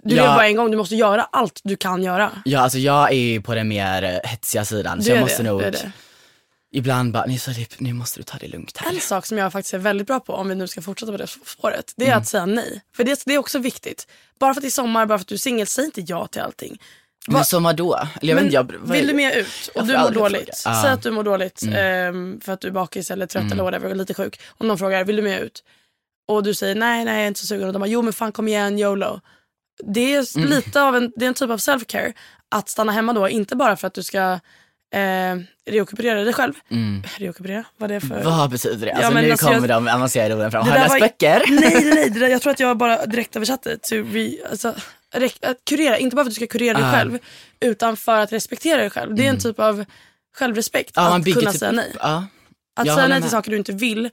A: du
B: Ja.
A: lever bara en gång, du måste göra allt du kan göra.
B: Ja alltså jag är ju på den mer eh, hetsiga sidan
A: Du
B: så jag måste
A: det,
B: nog ibland bara, Filip nu måste du ta det lugnt här.
A: En sak som jag faktiskt är väldigt bra på, om vi nu ska fortsätta på det spåret, det är
B: Mm.
A: att säga nej. För det, det är också viktigt. Bara för att det är sommar, bara för att du är singel, säg inte ja till allting.
B: Men som vadå? Eller jag
A: Men
B: jag, vad-
A: vill du med ut och
B: Jag
A: du mår dåligt.
B: Mm.
A: Säg att du mår dåligt ehm, för att du är bakis eller trött eller whatever och lite sjuk. Och någon frågar, vill du med ut? Och du säger nej, nej jag är inte så sugen. Och de bara, jo men fan kom igen, YOLO. Det är
B: Mm.
A: lite av en, det är en typ av self-care att stanna hemma då, inte bara för att du ska eh, reokuperera dig själv. Reokuperera, vad är det för?
B: Mm. Vad betyder det?
A: Ja,
B: Alltså
A: men
B: nu
A: alltså,
B: kommer
A: jag-
B: de avancerade orden fram. Har du läst böcker?
A: Nej, nej, nej. <laughs> Där, jag tror att jag bara direkt översatte. To re, alltså, att kurera, inte bara för att du ska kurera dig
B: Ah.
A: själv, utan för att respektera dig själv. Det är en typ av självrespekt
B: Mm. Ja,
A: att kunna
B: typ
A: säga nej.
B: Ja.
A: Att
B: Jag
A: säga nej till saker du inte vill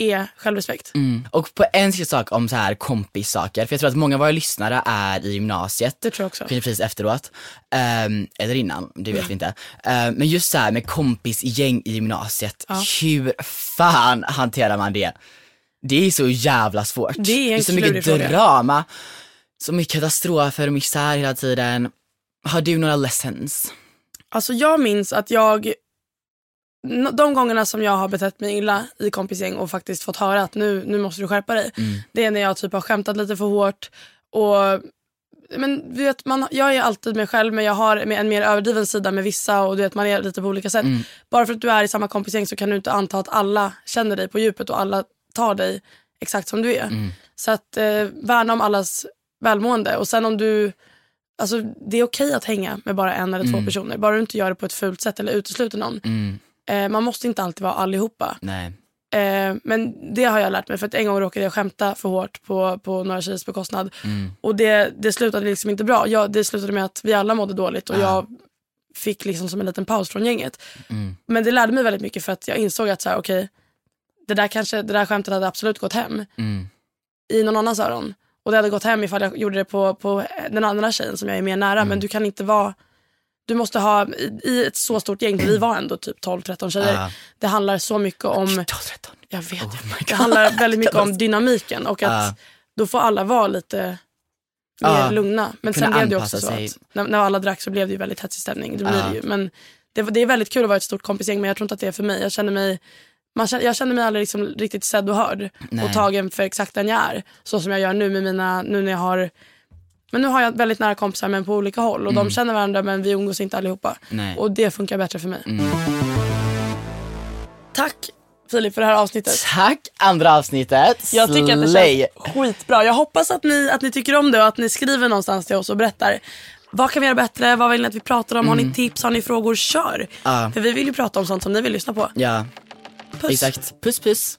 A: är självrespekt.
B: Mm. Och på en sak om så här kompissaker, för jag tror att många av våra lyssnare är i gymnasiet.
A: Det tror jag också.
B: Kanske precis efteråt. Ehm, eller innan, det vet vi inte. Ehm, men just så här med kompisgäng i gymnasiet, hur fan hanterar man det? Det är så jävla svårt.
A: Det är en
B: så mycket
A: klurig fråga.
B: drama, så mycket katastrofer och misär hela tiden. Har du några lessons?
A: Alltså jag minns att jag, de gångerna som jag har betett mig illa i kompisgäng och faktiskt fått höra att nu, nu måste du skärpa dig. Det är när jag typ har skämtat lite för hårt och men du vet, man, jag är alltid mig själv men jag har en mer överdriven sida med vissa och du vet, man är lite på olika sätt. Bara för att du är i samma kompisgäng så kan du inte anta att alla känner dig på djupet och alla tar dig exakt som du är. Så att eh, värna om allas välmående och sen om du Alltså, det är okej att hänga med bara en eller två personer. Bara du inte gör det på ett fult sätt eller utesluter någon. Eh, man måste inte alltid vara allihopa.
B: Nej.
A: Eh, men det har jag lärt mig. För att en gång råkade jag skämta för hårt på, på några tjejers bekostnad. Och det, det slutade liksom inte bra. Jag, det slutade med att vi alla mådde dåligt. Och jag fick liksom som en liten paus från gänget. Men det lärde mig väldigt mycket för att jag insåg att så här, okej, det, där kanske, det där skämtet hade absolut gått hem i någon annans öron. Och det hade gått hem ifall jag gjorde det på, på den andra tjejen som jag är mer nära. Men du kan inte vara... Du måste ha, i, i ett så stort gäng, vi var ändå typ 12-13 tjejer.
B: Ja.
A: Det handlar så mycket om...
B: 12, 13.
A: Jag vet.
B: Oh
A: det handlar väldigt mycket om dynamiken och att
B: Ja.
A: då får alla vara lite mer
B: Ja.
A: lugna. Men sen blev det också så
B: sig.
A: att när, när alla drack så blev det ju väldigt hetsig stämning. Det blir det ju. Men det, det är väldigt kul att vara ett stort kompisgäng men jag tror inte att det är för mig. Jag känner mig, man jag känner mig aldrig liksom riktigt sedd och hörd
B: Nej.
A: och tagen för exakt den jag är. Så som jag gör nu med mina, nu när jag har men nu har jag väldigt nära kompisar men på olika håll och de känner varandra men vi umgås inte allihopa.
B: Mm. Nej.
A: Och det funkar bättre för mig. Tack Filip för det här avsnittet.
B: Tack andra avsnittet.
A: Jag tycker att det känns skitbra. Jag hoppas att ni, att ni tycker om det och att ni skriver någonstans till oss och berättar. Vad kan vi göra bättre? Vad vill ni att vi pratar om? Har ni tips? Har ni frågor? Kör!
B: Mm. Ja.
A: För vi vill ju prata om sånt som ni vill lyssna på.
B: Ja,
A: Puss!
B: exakt. Puss puss.